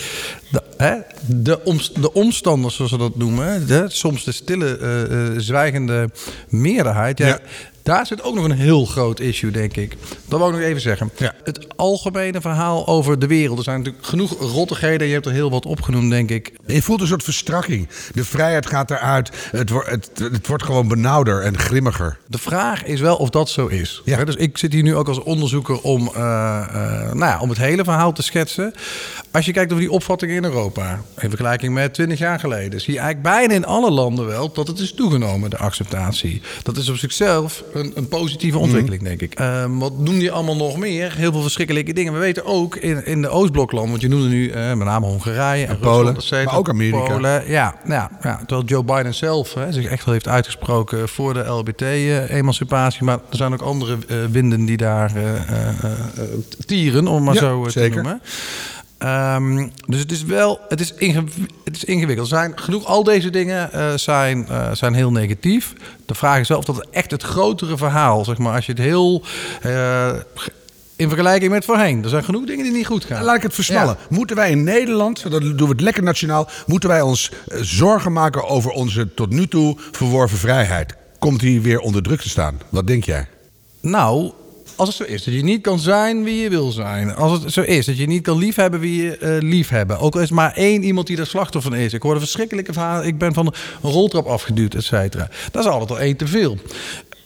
de, hè, de, de omstanders, zoals ze dat noemen, soms de stille, uh, zwijgende meerderheid. Ja. Daar zit ook nog een heel groot issue, denk ik. Dat wou ik nog even zeggen. Ja. Het algemene verhaal over de wereld. Er zijn natuurlijk genoeg rottigheden. Je hebt er heel wat opgenoemd, denk ik. Je voelt een soort verstrakking. De vrijheid gaat eruit. Het, wordt, het, het wordt gewoon benauwder en grimmiger. De vraag is wel of dat zo is. Ja. Dus ik zit hier nu ook als onderzoeker om, uh, uh, nou ja, om het hele verhaal te schetsen. Als je kijkt over die opvattingen in Europa, in vergelijking met 20 jaar geleden, zie je eigenlijk bijna in alle landen wel dat het is toegenomen, de acceptatie. Dat is op zichzelf een, een positieve ontwikkeling, mm. denk ik. Uh, wat doen die allemaal nog meer? Heel veel verschrikkelijke dingen. We weten ook in, in de Oostbloklanden, want je noemde nu uh, met name Hongarije en, en Polen, Rusland, maar ook Amerika. Polen, ja, ja, ja, terwijl Joe Biden zelf hè, zich echt wel heeft uitgesproken voor de LBT-emancipatie. Maar er zijn ook andere uh, winden die daar tieren, om maar ja, zo zeker. te noemen. Um, dus het is wel, het is, het is ingewikkeld. Zijn, genoeg, al deze dingen uh, zijn, uh, zijn heel negatief. De vraag is wel of dat echt het grotere verhaal, zeg maar, als je het heel. Uh, in vergelijking met voorheen. Er zijn genoeg dingen die niet goed gaan. Laat ik het versmallen. Ja. Moeten wij in Nederland, dat doen we het lekker nationaal, moeten wij ons zorgen maken over onze tot nu toe verworven vrijheid? Komt die weer onder druk te staan? Wat denk jij? Nou, als het zo is dat je niet kan zijn wie je wil zijn. Als het zo is dat je niet kan liefhebben wie je uh, liefhebben. Ook al is maar één iemand die er slachtoffer van is. Ik hoorde verschrikkelijke verhalen. Ik ben van een roltrap afgeduwd, et cetera. Dat is altijd al één te veel.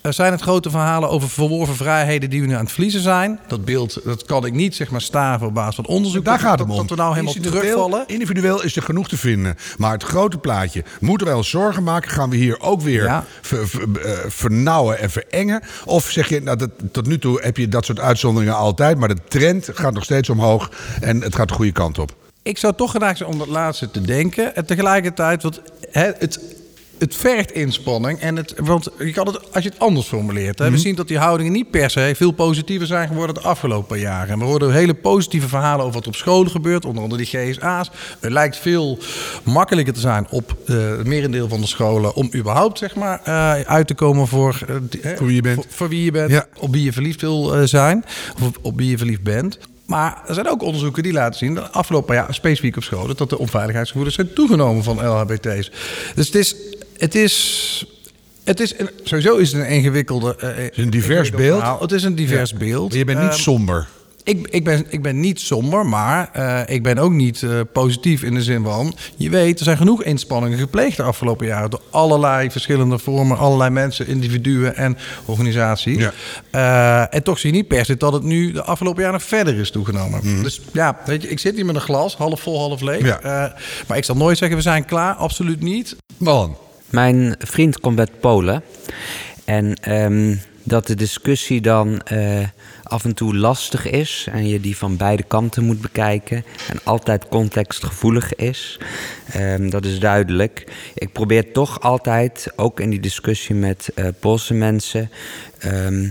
Er zijn het grote verhalen over verworven vrijheden die we nu aan het verliezen zijn. Dat beeld dat kan ik niet zeg maar staven op basis van onderzoek. Daar gaat het om. Dat we nou helemaal terugvallen. Individueel is er genoeg te vinden. Maar het grote plaatje. Moeten wij ons zorgen maken? Gaan we hier ook weer ja. ver, ver, uh, vernauwen en verengen? Of zeg je, nou, dat, tot nu toe heb je dat soort uitzonderingen altijd. Maar de trend gaat nog steeds omhoog. En het gaat de goede kant op. Ik zou toch graag zijn om dat laatste te denken. En tegelijkertijd, wat, hè, het het vergt inspanning. En het, want je kan het, als je het anders formuleert. Hè, mm -hmm. We zien dat die houdingen niet per se veel positiever zijn geworden de afgelopen jaren. En we horen hele positieve verhalen over wat op scholen gebeurt. Onder andere die GSA's. Het lijkt veel makkelijker te zijn op uh, het merendeel van de scholen. om überhaupt zeg maar, uh, uit te komen voor, uh, voor wie je bent. Voor, voor wie je bent. Ja. Op wie je verliefd wil zijn. Of op, op wie je verliefd bent. Maar er zijn ook onderzoeken die laten zien, de afgelopen jaar specifiek op scholen, dat de onveiligheidsgevoelens zijn toegenomen van LHBT's. Dus het is, het is het is een, sowieso is het een ingewikkelde. Uh, het is een divers beeld. Verhaal. Het is een divers ja. beeld. Maar je bent niet um, somber. Ik, ik, ben, ik ben niet somber, maar uh, ik ben ook niet uh, positief in de zin van... je weet, er zijn genoeg inspanningen gepleegd de afgelopen jaren... door allerlei verschillende vormen, allerlei mensen, individuen en organisaties. Ja. Uh, en toch zie je niet per se dat het nu de afgelopen jaren verder is toegenomen. Mm. Dus ja, weet je, ik zit hier met een glas, half vol, half leeg. Ja. maar ik zal nooit zeggen, we zijn klaar, absoluut niet. Man. Mijn vriend komt uit Polen. En um, dat de discussie dan eh, af en toe lastig is en je die van beide kanten moet bekijken en altijd contextgevoelig is. Ehm, dat is duidelijk. Ik probeer toch altijd, ook in die discussie met uh, Poolse mensen, ehm,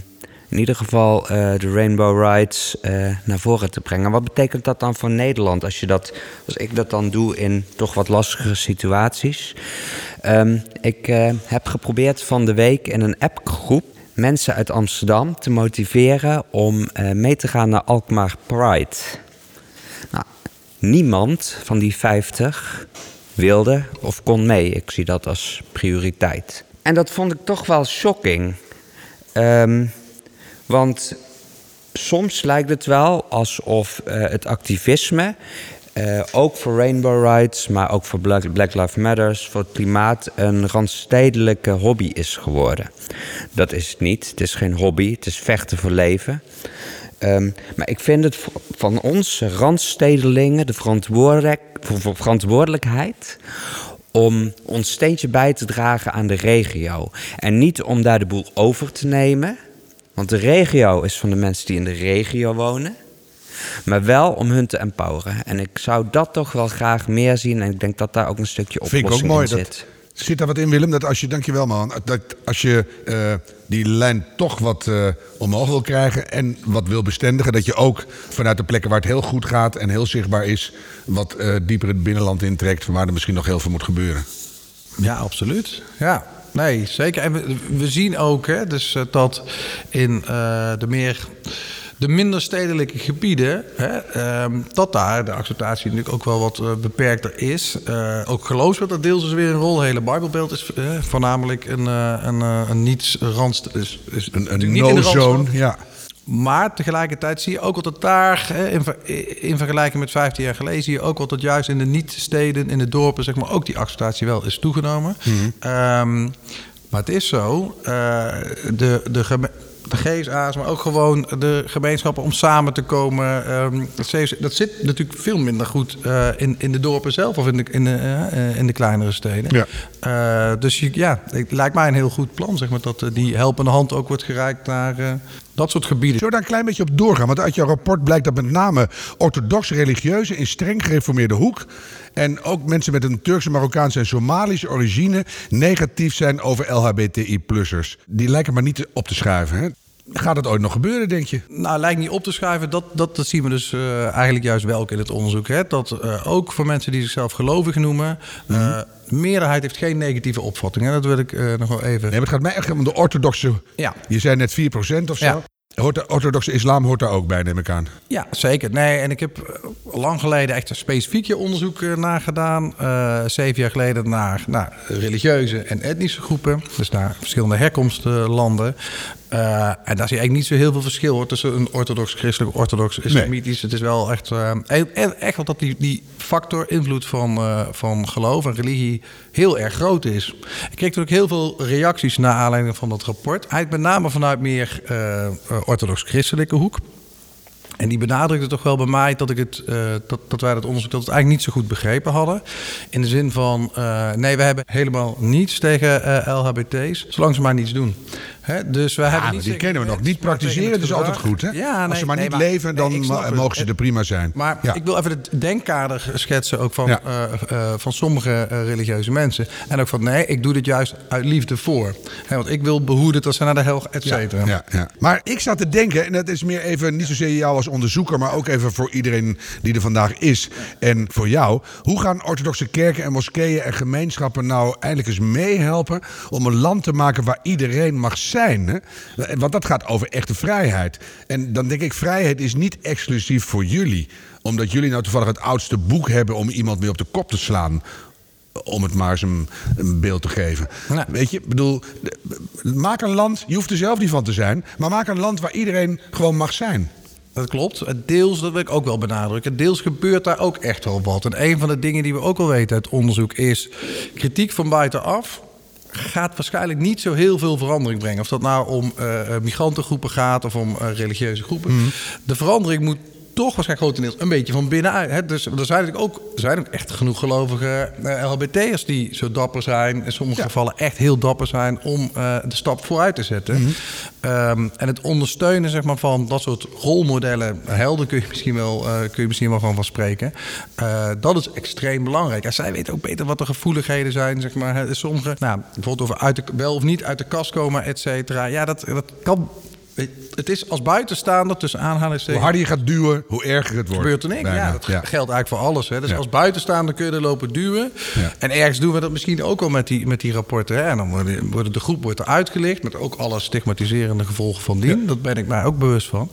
in ieder geval uh, de Rainbow Rights naar voren te brengen. Wat betekent dat dan voor Nederland als, je dat, als ik dat dan doe in toch wat lastige situaties? Um, ik uh, heb geprobeerd van de week in een appgroep mensen uit Amsterdam te motiveren om mee te gaan naar Alkmaar Pride. Nou, niemand van die 50 wilde of kon mee. Ik zie dat als prioriteit. En dat vond ik toch wel shocking. Um, want soms lijkt het wel alsof uh, het activisme, uh, ook voor Rainbow Rights, maar ook voor Black, Black Lives Matter, voor het klimaat, een randstedelijke hobby is geworden. Dat is het niet. Het is geen hobby, het is vechten voor leven. Um, maar ik vind het van ons randstedelingen de verantwoordelijk, verantwoordelijkheid om ons steentje bij te dragen aan de regio. En niet om daar de boel over te nemen. Want de regio is van de mensen die in de regio wonen. Maar wel om hun te empoweren. En ik zou dat toch wel graag meer zien. En ik denk dat daar ook een stukje oplossing Vind ik ook mooi, in zit. Dat, zit daar wat in, Willem? Dat als je, dankjewel man, dat als je uh, die lijn toch wat uh, omhoog wil krijgen en wat wil bestendigen, dat je ook vanuit de plekken waar het heel goed gaat en heel zichtbaar is, wat uh, dieper het binnenland intrekt, waar er misschien nog heel veel moet gebeuren. Ja, absoluut. Ja, Nee, zeker. En we, we zien ook hè, dus, uh, dat in uh, de meer de minder stedelijke gebieden, hè, um, dat daar de acceptatie natuurlijk ook wel wat uh, beperkter is. Uh, ook geloof dat er deels is weer een rol. Het hele Bijbelbeeld is uh, voornamelijk een, een, een niet-randst... Dus, dus een een no-zone, ja. Maar tegelijkertijd zie je ook dat daar, in, in vergelijking met 15 jaar geleden, zie je ook dat juist in de niet-steden, in de dorpen, zeg maar, ook die acceptatie wel is toegenomen. Mm -hmm. um, maar het is zo, uh, de, de, de GSA's, maar ook gewoon de gemeenschappen om samen te komen. Um, dat zit natuurlijk veel minder goed uh, in, in de dorpen zelf of in de, in de, uh, in de kleinere steden. Ja. Uh, dus ja, het lijkt mij een heel goed plan, zeg maar, dat die helpende hand ook wordt gereikt naar dat soort gebieden. Zullen we daar een klein beetje op doorgaan? Want uit jouw rapport blijkt dat met name orthodoxe religieuzen in streng gereformeerde hoek en ook mensen met een Turkse, Marokkaanse en Somalische origine negatief zijn over LHBTI-plussers. Die lijken maar niet op te schuiven. Hè? Gaat het ooit nog gebeuren, denk je? Nou, lijkt niet op te schuiven. Dat, dat, dat zien we dus uh, eigenlijk juist wel in het onderzoek. Hè? Dat uh, ook voor mensen die zichzelf gelovig noemen... Mm -hmm. de meerderheid heeft geen negatieve opvatting. Hè? Dat wil ik nog wel even... Nee, maar het gaat mij echt om de orthodoxe... Ja. Je zei net 4% of zo. Ja. Hoort orthodoxe islam hoort daar ook bij, neem ik aan. Ja, zeker. Nee, en ik heb lang geleden echt een specifiek onderzoek uh, naar gedaan. Uh, zeven jaar geleden naar, naar religieuze en etnische groepen. Dus naar verschillende herkomstlanden. Uh, en daar zie je eigenlijk niet zo heel veel verschil hoor, tussen een orthodox-christelijk, orthodox-islamitisch. Nee. Het is wel echt, uh, echt wel dat die, die factor invloed van, uh, van geloof en religie heel erg groot is. Ik kreeg natuurlijk heel veel reacties naar aanleiding van dat rapport. Eigenlijk met name vanuit meer orthodox-christelijke hoek. En die benadrukte toch wel bij mij dat, ik het, uh, dat, dat wij dat onderzoek dat het eigenlijk niet zo goed begrepen hadden. In de zin van, uh, nee, we hebben helemaal niets tegen uh, LHBT's, zolang ze maar niets doen. Dus we ja, hebben niet die kennen we nog. Niet praktiseren is altijd goed. Hè? Ja, nee, Als ze maar nee, niet maar, leven, dan nee, mogen ze er prima zijn. Maar ja. ik wil even het denkkader schetsen ook van, ja. uh, van sommige religieuze mensen. En ook van, nee, ik doe dit juist uit liefde voor. Hè, want ik wil behoeden dat ze naar de hel, et cetera. Ja, ja, Maar ik zat te denken, en dat is meer even niet zozeer jou als onderzoeker, maar ook even voor iedereen die er vandaag is en voor jou. Hoe gaan orthodoxe kerken en moskeeën en gemeenschappen nou eindelijk eens meehelpen om een land te maken waar iedereen mag zijn? Hè? Want dat gaat over echte vrijheid. En dan denk ik, vrijheid is niet exclusief voor jullie. Omdat jullie nou toevallig het oudste boek hebben om iemand mee op de kop te slaan om het maar eens een, een beeld te geven. Weet je, bedoel, maak een land, je hoeft er zelf niet van te zijn, maar maak een land waar iedereen gewoon mag zijn. Dat klopt. Deels, dat wil ik ook wel benadrukken. Deels gebeurt daar ook echt wel wat. En een van de dingen die we ook al weten uit onderzoek is kritiek van buitenaf gaat waarschijnlijk niet zo heel veel verandering brengen. Of dat nou om uh, migrantengroepen gaat of om uh, religieuze groepen. Mm. De verandering moet toch waarschijnlijk grotendeels een beetje van binnenuit. Hè? Dus er zijn natuurlijk ook, zijn ook echt genoeg gelovige uh, LHBT'ers die zo dapper zijn. In sommige gevallen echt heel dapper zijn om uh, de stap vooruit te zetten. Mhm. um, en het ondersteunen zeg maar, van dat soort rolmodellen, helden kun je misschien wel, uh, kun je misschien wel van, van spreken. dat is extreem belangrijk. En zij weten ook beter wat de gevoeligheden zijn. Zeg maar. Sommige, nou, bijvoorbeeld over uit de, wel of niet uit de kast komen, et cetera. Ja, dat, dat kan het is als buitenstaander tussen aanhalingstekens... Hoe harder je gaat duwen, hoe erger het wordt. Gebeurt er niks. Ja, dat geldt eigenlijk voor alles. Hè. Dus als buitenstaander kun je er lopen duwen. Ja. En ergens doen we dat misschien ook al met die, met die rapporten. Hè. En dan wordt de groep wordt er uitgelicht... met ook alle stigmatiserende gevolgen van dien. Dat ben ik mij ook bewust van.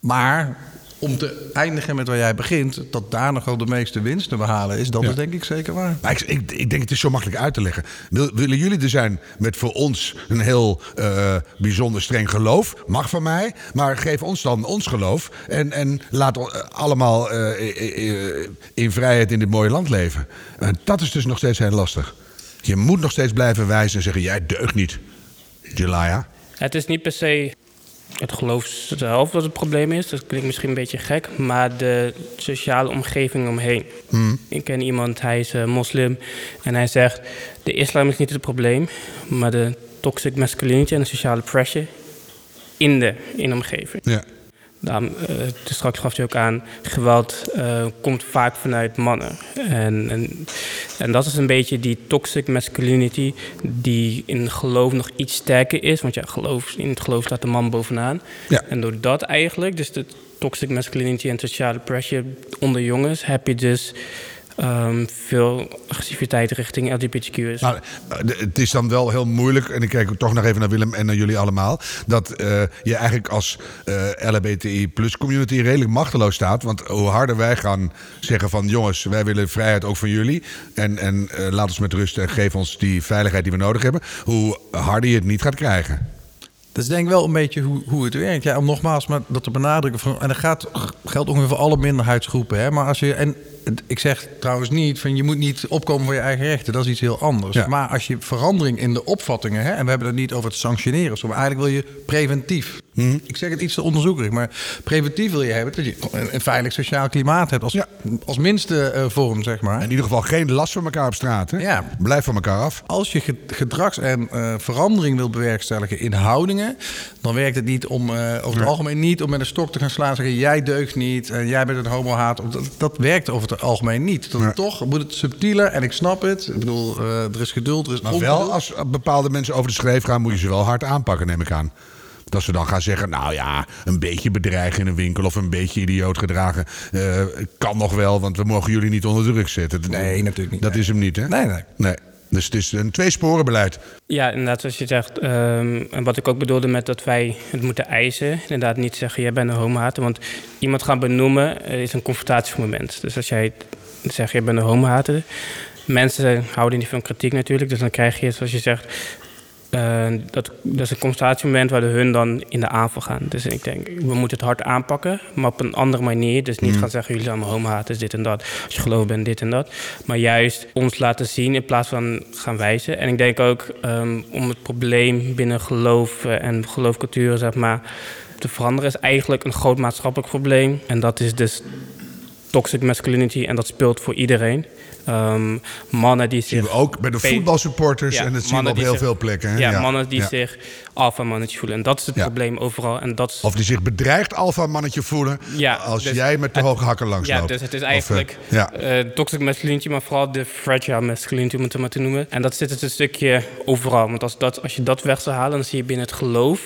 Maar om te eindigen met waar jij begint, dat daar nog wel de meeste winst te behalen is, dat is denk ik zeker waar. Maar ik, ik, ik, denk het is zo makkelijk uit te leggen. Wil, willen jullie er zijn met voor ons een heel uh, bijzonder streng geloof? Mag van mij, maar geef ons dan ons geloof en, en laat allemaal uh, in vrijheid in dit mooie land leven. En dat is dus nog steeds heel lastig. Je moet nog steeds blijven wijzen en zeggen: jij deugt niet, Jelaya. Het is niet per se het geloof zelf dat het probleem is. Dat klinkt misschien een beetje gek, maar de sociale omgeving omheen. Hmm. Ik ken iemand, hij is uh, moslim en hij zegt: de islam is niet het probleem, maar de toxic masculinity en de sociale pressure in de, in de omgeving. Ja. Daarom, uh, straks gaf hij ook aan, geweld uh, komt vaak vanuit mannen. En, en, en, dat is een beetje die toxic masculinity die in geloof nog iets sterker is. Want ja, geloof, in het geloof staat de man bovenaan. Ja. En door dat eigenlijk, dus de toxic masculinity en sociale pressure onder jongens, heb je dus um, veel agressiviteit richting LGBTQ is. Nou, het is dan wel heel moeilijk, en ik kijk toch nog even naar Willem en naar jullie allemaal, dat uh, je eigenlijk als uh, LHBTI plus community redelijk machteloos staat. Want hoe harder wij gaan zeggen van jongens, wij willen vrijheid ook van jullie. En, en laat ons met rust en geef ons die veiligheid die we nodig hebben. Hoe harder je het niet gaat krijgen. Dat is denk ik wel een beetje hoe, hoe het werkt. Ja, om nogmaals maar dat te benadrukken. en dat gaat, geldt ongeveer voor alle minderheidsgroepen. Hè? Maar als je, en ik zeg trouwens niet van je moet niet opkomen voor je eigen rechten. Dat is iets heel anders. Ja. Maar als je verandering in de opvattingen, hè, en we hebben het niet over het sanctioneren, maar eigenlijk wil je preventief. Mhm. Ik zeg het iets te onderzoekerig, maar preventief wil je hebben dat je een veilig sociaal klimaat hebt als, Ja. als minste eh, vorm, zeg maar. In ieder geval geen last van elkaar op straat. Hè? Ja. Blijf van elkaar af. Als je ge- gedrags- en eh, verandering wil bewerkstelligen in houdingen, dan werkt het niet om, eh, over het algemeen niet om met een stok te gaan slaan en zeggen: jij deugt niet en jij bent een homohaat. Dat, dat werkt over het algemeen niet. Toch moet het subtieler en ik snap het. Ik bedoel, er is geduld, er is Maar ongeduld. wel als bepaalde mensen over de schreef gaan, moet je ze wel hard aanpakken, neem ik aan. Dat ze dan gaan zeggen, nou ja, een beetje bedreigen in een winkel of een beetje idioot gedragen. eh, kan nog wel, want we mogen jullie niet onder druk zetten. Nee, natuurlijk niet. Dat is hem niet, hè? Nee, nee. Nee. Dus het is een tweesporenbeleid. Ja, inderdaad, zoals je zegt. ehm, en wat ik ook bedoelde met dat wij het moeten eisen. Inderdaad, niet zeggen, jij bent een homohater. Want iemand gaan benoemen eh, is een confrontatiemoment. Dus als jij zegt, jij bent een homohater... Mensen houden niet van kritiek natuurlijk. Dus dan krijg je, zoals je zegt... eh, dat, dat is een confrontatiemoment waar de hun dan in de aanval gaan. Dus ik denk, we moeten het hard aanpakken, maar op een andere manier. Dus niet gaan zeggen, jullie zijn allemaal homohaters, dit en dat. Als je geloof bent, dit en dat. Maar juist ons laten zien in plaats van gaan wijzen. En ik denk ook ehm, om het probleem binnen geloof en geloofcultuur, zeg maar, te veranderen... is eigenlijk een groot maatschappelijk probleem. En dat is dus toxic masculinity en dat speelt voor iedereen. Ehm, mannen die zich... we ook bij de voetbalsupporters Ja, en dat zien we op heel zich- veel plekken. Hè? Ja, mannen die Ja. zich alpha mannetje voelen. En dat is het Ja. probleem overal. En dat is, Of die zich bedreigd alfa mannetje voelen Ja, als dus jij met de hoge hakken langs ja, loopt. dus het is Of, eigenlijk eh, ja. eh, toxic masculinity, maar vooral de fragile masculinity, om het maar te noemen. En dat zit het een stukje overal. Want als, dat, als je dat weg zou halen, dan zie je binnen het geloof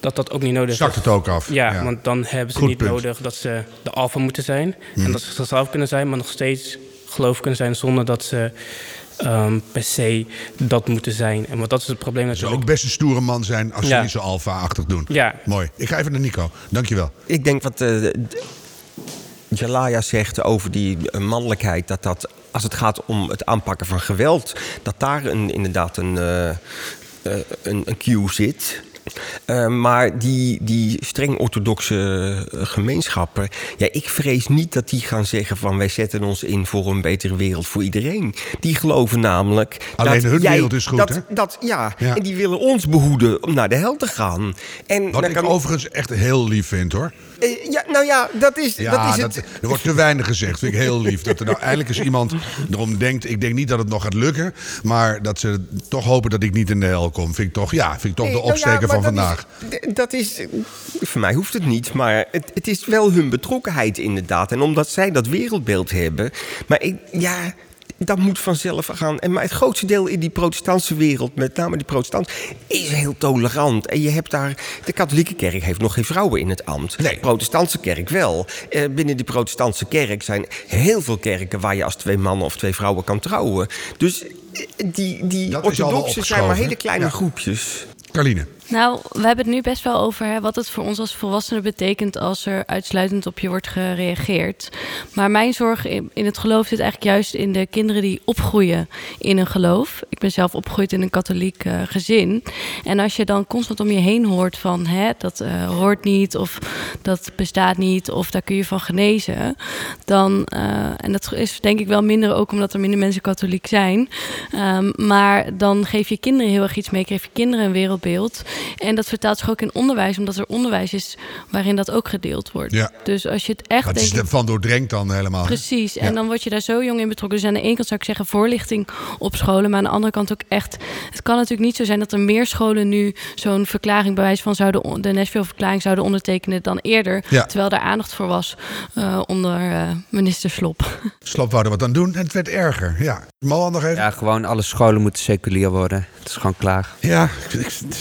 dat dat ook niet nodig Zakt is. het ook af. Ja, Ja. want dan hebben ze Goed niet punt. nodig dat ze de alpha moeten zijn. Mhm. En dat ze zichzelf kunnen zijn, maar nog steeds geloof kunnen zijn zonder dat ze ehm, per se dat moeten zijn. En want dat is het probleem Ze natuurlijk. ook best een stoere man zijn als ze Ja. niet zo alfa-achtig doen. Ja. Mooi. Ik ga even naar Nico. Dankjewel. Ik denk wat eh, Jalaya zegt over die eh, mannelijkheid, dat dat als het gaat om het aanpakken van geweld, dat daar een, inderdaad een, eh, een, een cue zit. Uh, maar die, die streng orthodoxe uh, gemeenschappen, ja, ik vrees niet dat die gaan zeggen van wij zetten ons in voor een betere wereld voor iedereen. Die geloven namelijk. Alleen dat hun jij, wereld is goed, dat, hè? Dat, ja, Ja. en die willen ons behoeden om naar de hel te gaan. En Wat ik kan- overigens echt heel lief vind hoor. Eh, ja, nou ja, dat is, Ja, dat is dat, het. er wordt te weinig gezegd. Vind ik heel lief. Dat er nou eindelijk eens iemand erom denkt. Ik denk niet dat het nog gaat lukken. Maar dat ze toch hopen dat ik niet in de hel kom. Vind ik toch, ja, vind ik toch Nee, de nou ja, opsteker maar van vandaag. Is, dat is, voor mij hoeft het niet, maar het, het is wel hun betrokkenheid inderdaad. En omdat zij dat wereldbeeld hebben. Maar ik, ja, dat moet vanzelf gaan. En maar het grootste deel in die protestantse wereld, met name die protestant, is heel tolerant. En je hebt daar, de katholieke kerk heeft nog geen vrouwen in het ambt. Nee. De protestantse kerk wel. Eh, binnen die protestantse kerk zijn heel veel kerken waar je als twee mannen of twee vrouwen kan trouwen. Dus eh, die, die orthodoxen zijn maar hele kleine Ja. groepjes. Carline. Nou, we hebben het nu best wel over hè, wat het voor ons als volwassenen betekent als er uitsluitend op je wordt gereageerd. Maar mijn zorg in, in het geloof zit eigenlijk juist in de kinderen die opgroeien in een geloof. Ik ben zelf opgegroeid in een katholiek eh, gezin. En als je dan constant om je heen hoort van hè, dat eh, hoort niet of dat bestaat niet of daar kun je van genezen. Dan, eh, en dat is denk ik wel minder ook omdat er minder mensen katholiek zijn. Ehm, maar dan geef je kinderen heel erg iets mee, geef je kinderen een wereldbeeld. En dat vertaalt zich ook in onderwijs, omdat er onderwijs is waarin dat ook gedeeld wordt. Ja. Dus als je het echt Dat is denk ik, ervan doordrenkt dan helemaal. hè? Precies, en Ja. dan word je daar zo jong in betrokken. Dus aan de ene kant zou ik zeggen voorlichting op scholen, maar aan de andere kant ook echt. Het kan natuurlijk niet zo zijn dat er meer scholen nu zo'n verklaring bij wijze van zouden de Nashville-verklaring zouden ondertekenen dan eerder, Ja. terwijl daar aandacht voor was eh, onder eh, minister Slop. Slop wou er wat aan doen en het werd erger. Ja. Nog even? Ja, gewoon alle scholen moeten seculier worden. Het is gewoon klaar. Ja,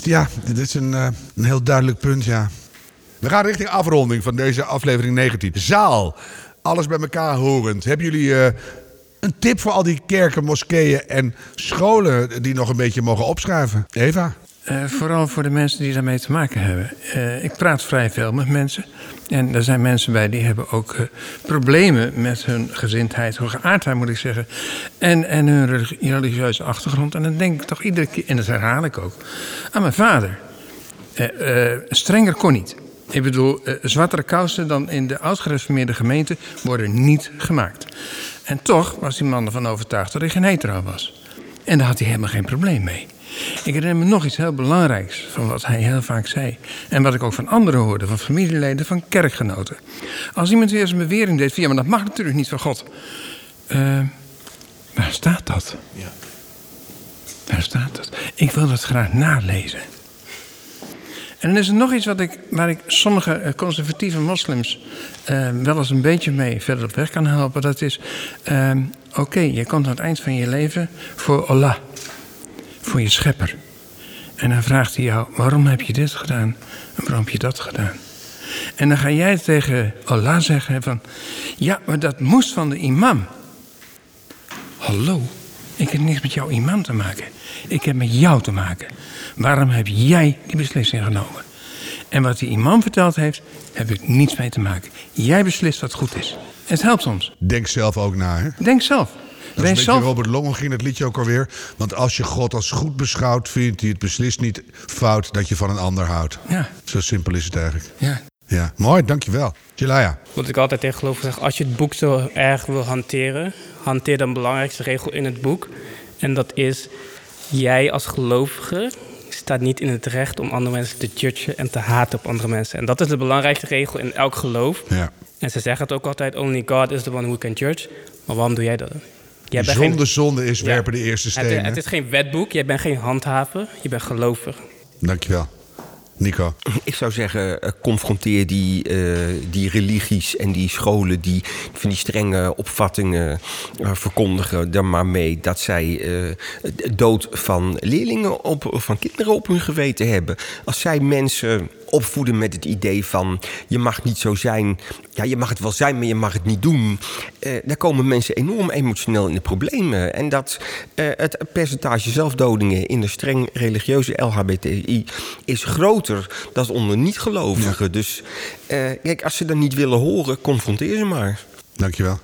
ja dit is een, eh, een heel duidelijk punt, ja. We gaan richting afronding van deze aflevering 19. Zaal, alles bij elkaar horend. Hebben jullie eh, een tip voor al die kerken, moskeeën en scholen die nog een beetje mogen opschuiven? Eva? Eh, vooral voor de mensen die daarmee te maken hebben. Eh, ik praat vrij veel met mensen. En er zijn mensen bij die hebben ook eh, problemen met hun gezindheid, hun geaardheid moet ik zeggen. En, en hun religi- religieuze achtergrond. En dan denk ik toch iedere keer, en dat herhaal ik ook, aan mijn vader. Strenger kon niet. Ik bedoel, zwartere kousen dan in de oud-gereformeerde gemeente worden niet gemaakt. En toch was die man ervan overtuigd dat hij geen hetero was. En daar had hij helemaal geen probleem mee. Ik herinner me nog iets heel belangrijks van wat hij heel vaak zei. En wat ik ook van anderen hoorde, van familieleden, van kerkgenoten. Als iemand weer eens een bewering deed van ja, maar dat mag natuurlijk niet van God. Eh, waar staat dat? Waar staat dat? Ik wil dat graag nalezen. En dan is er nog iets wat ik, waar ik sommige eh, conservatieve moslims eh, wel eens een beetje mee verder op weg kan helpen. Dat is, oké, je komt aan het eind van je leven voor Allah, voor je schepper. En dan vraagt hij jou, waarom heb je dit gedaan en waarom heb je dat gedaan? En dan ga jij tegen Allah zeggen van, ja, maar dat moest van de imam. Hallo, ik heb niks met jouw imam te maken. Ik heb met jou te maken. Waarom heb jij die beslissing genomen? En wat die imam verteld heeft, heb ik niets mee te maken. Jij beslist wat goed is. Het helpt ons. Denk zelf ook na, hè? Denk zelf. Dat is een. Robert Long ging het liedje ook alweer. Want als je God als goed beschouwt, vindt hij het beslist niet fout dat je van een ander houdt. Ja, Zo simpel is het eigenlijk. ja. Ja, mooi, dankjewel. Jelaya. Wat ik altijd tegen geloof zeg, als je het boek zo erg wil hanteren, hanteer dan de belangrijkste regel in het boek. En dat is, jij als gelovige staat niet in het recht om andere mensen te judgen en te haten op andere mensen. En dat is de belangrijkste regel in elk geloof. Ja. En ze zeggen het ook altijd, only God is the one who can judge. Maar waarom doe jij dat? Jij bent Zonde, geen- zonde is Ja. werpen de eerste Het, steen. het hè? is geen wetboek, jij bent geen handhaver, je bent gelover. Dankjewel. Nico. Ik zou zeggen, eh, confronteer die, eh, die religies en die scholen die van die strenge opvattingen eh, verkondigen er maar mee dat zij eh, de dood van leerlingen op, of van kinderen op hun geweten hebben. Als zij mensen opvoeden met het idee van je mag niet zo zijn, ja je mag het wel zijn, maar je mag het niet doen. Eh, daar komen mensen enorm emotioneel in de problemen. En dat eh, het percentage zelfdodingen in de streng religieuze LHBTI is groter dan onder niet-gelovigen. Dus eh, kijk, als ze dat niet willen horen, confronteer ze maar. Dankjewel.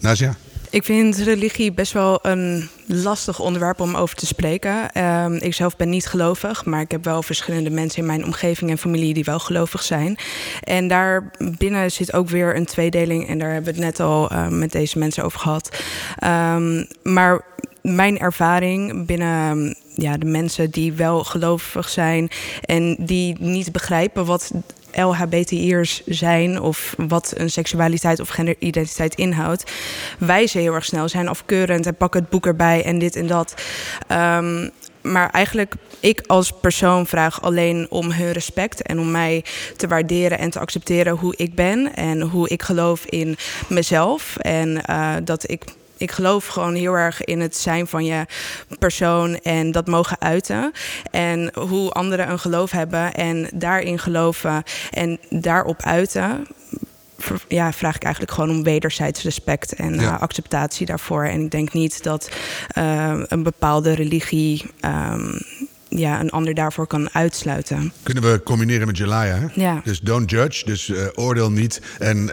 Nasia. Ik vind religie best wel een lastig onderwerp om over te spreken. Um, ik zelf ben niet gelovig, maar ik heb wel verschillende mensen in mijn omgeving en familie die wel gelovig zijn. En daar binnen zit ook weer een tweedeling, en daar hebben we het net al uh, met deze mensen over gehad. Um, maar mijn ervaring binnen ja, de mensen die wel gelovig zijn en die niet begrijpen wat LHBTI'ers zijn of wat een seksualiteit of genderidentiteit inhoudt, wijzen heel erg snel, zijn afkeurend en pakken het boek erbij en dit en dat. Um, maar eigenlijk, ik als persoon vraag alleen om hun respect en om mij te waarderen en te accepteren hoe ik ben en hoe ik geloof in mezelf. En uh, dat ik ik geloof gewoon heel erg in het zijn van je persoon en dat mogen uiten. En hoe anderen een geloof hebben en daarin geloven en daarop uiten. Ja, vraag ik eigenlijk gewoon om wederzijds respect en ja. uh, acceptatie daarvoor. En ik denk niet dat uh, een bepaalde religie. Um, ja, een ander daarvoor kan uitsluiten. Kunnen we combineren met Jelaya? Hè? Ja. Dus don't judge, dus uh, oordeel niet en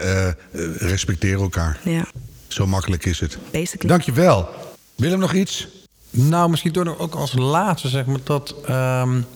respecteer elkaar. Ja. Zo makkelijk is het. Basically. Dankjewel. Willem nog iets? Nou, misschien door ook als laatste zeg maar dat. Um,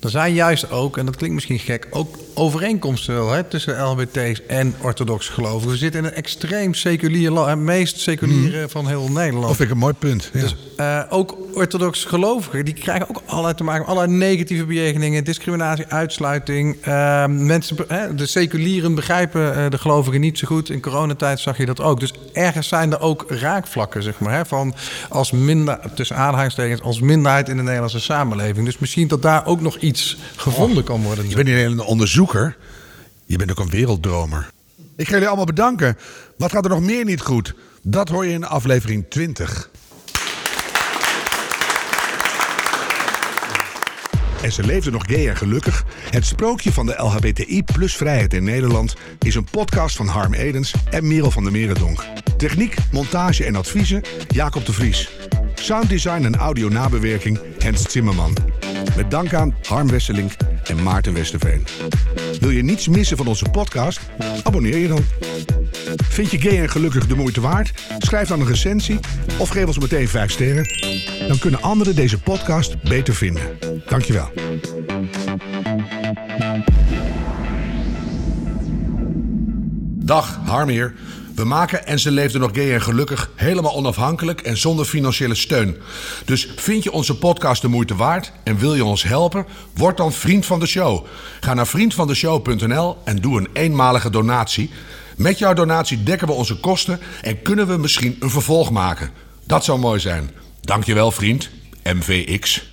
er zijn juist ook, en dat klinkt misschien gek, ook overeenkomsten wel hè, tussen LHBT's en orthodox gelovigen. We zitten in een extreem seculier land, het meest seculiere mm. van heel Nederland. Of ik een mooi punt. Ja. Dus uh, ook orthodox gelovigen, die krijgen ook allerlei te maken met allerlei negatieve bejegeningen, discriminatie, uitsluiting. Uh, mensen, hè, de seculieren begrijpen uh, de gelovigen niet zo goed. In coronatijd zag je dat ook. Dus ergens zijn er ook raakvlakken, zeg maar, hè, van als minder, tussen aanhalingstekens, als minderheid in de Nederlandse samenleving. Dus misschien dat daar ook nog iets gevonden kan worden. Je bent niet alleen een onderzoeker, je bent ook een werelddromer. Ik ga jullie allemaal bedanken. Wat gaat er nog meer niet goed? Dat hoor je in aflevering 20. En ze leefde nog gay en gelukkig. Het sprookje van de LHBTI plus vrijheid in Nederland is een podcast van Harm Edens en Merel van der Merendonk. Techniek, montage en adviezen Jacob de Vries. Sounddesign en audio nabewerking Hens Zimmerman. Met dank aan Harm Wesselink en Maarten Westerveen. Wil je niets missen van onze podcast? Abonneer je dan. Vind je gay en gelukkig de moeite waard? Schrijf dan een recensie of geef ons meteen 5 sterren. Dan kunnen anderen deze podcast beter vinden. Dankjewel. Dag, Harm hier. We maken En ze leefde nog gay en gelukkig helemaal onafhankelijk en zonder financiële steun. Dus vind je onze podcast de moeite waard en wil je ons helpen? Word dan vriend van de show. Ga naar vriendvandeshow.nl en doe een eenmalige donatie. Met jouw donatie dekken we onze kosten en kunnen we misschien een vervolg maken. Dat zou mooi zijn. Dankjewel vriend, MVX.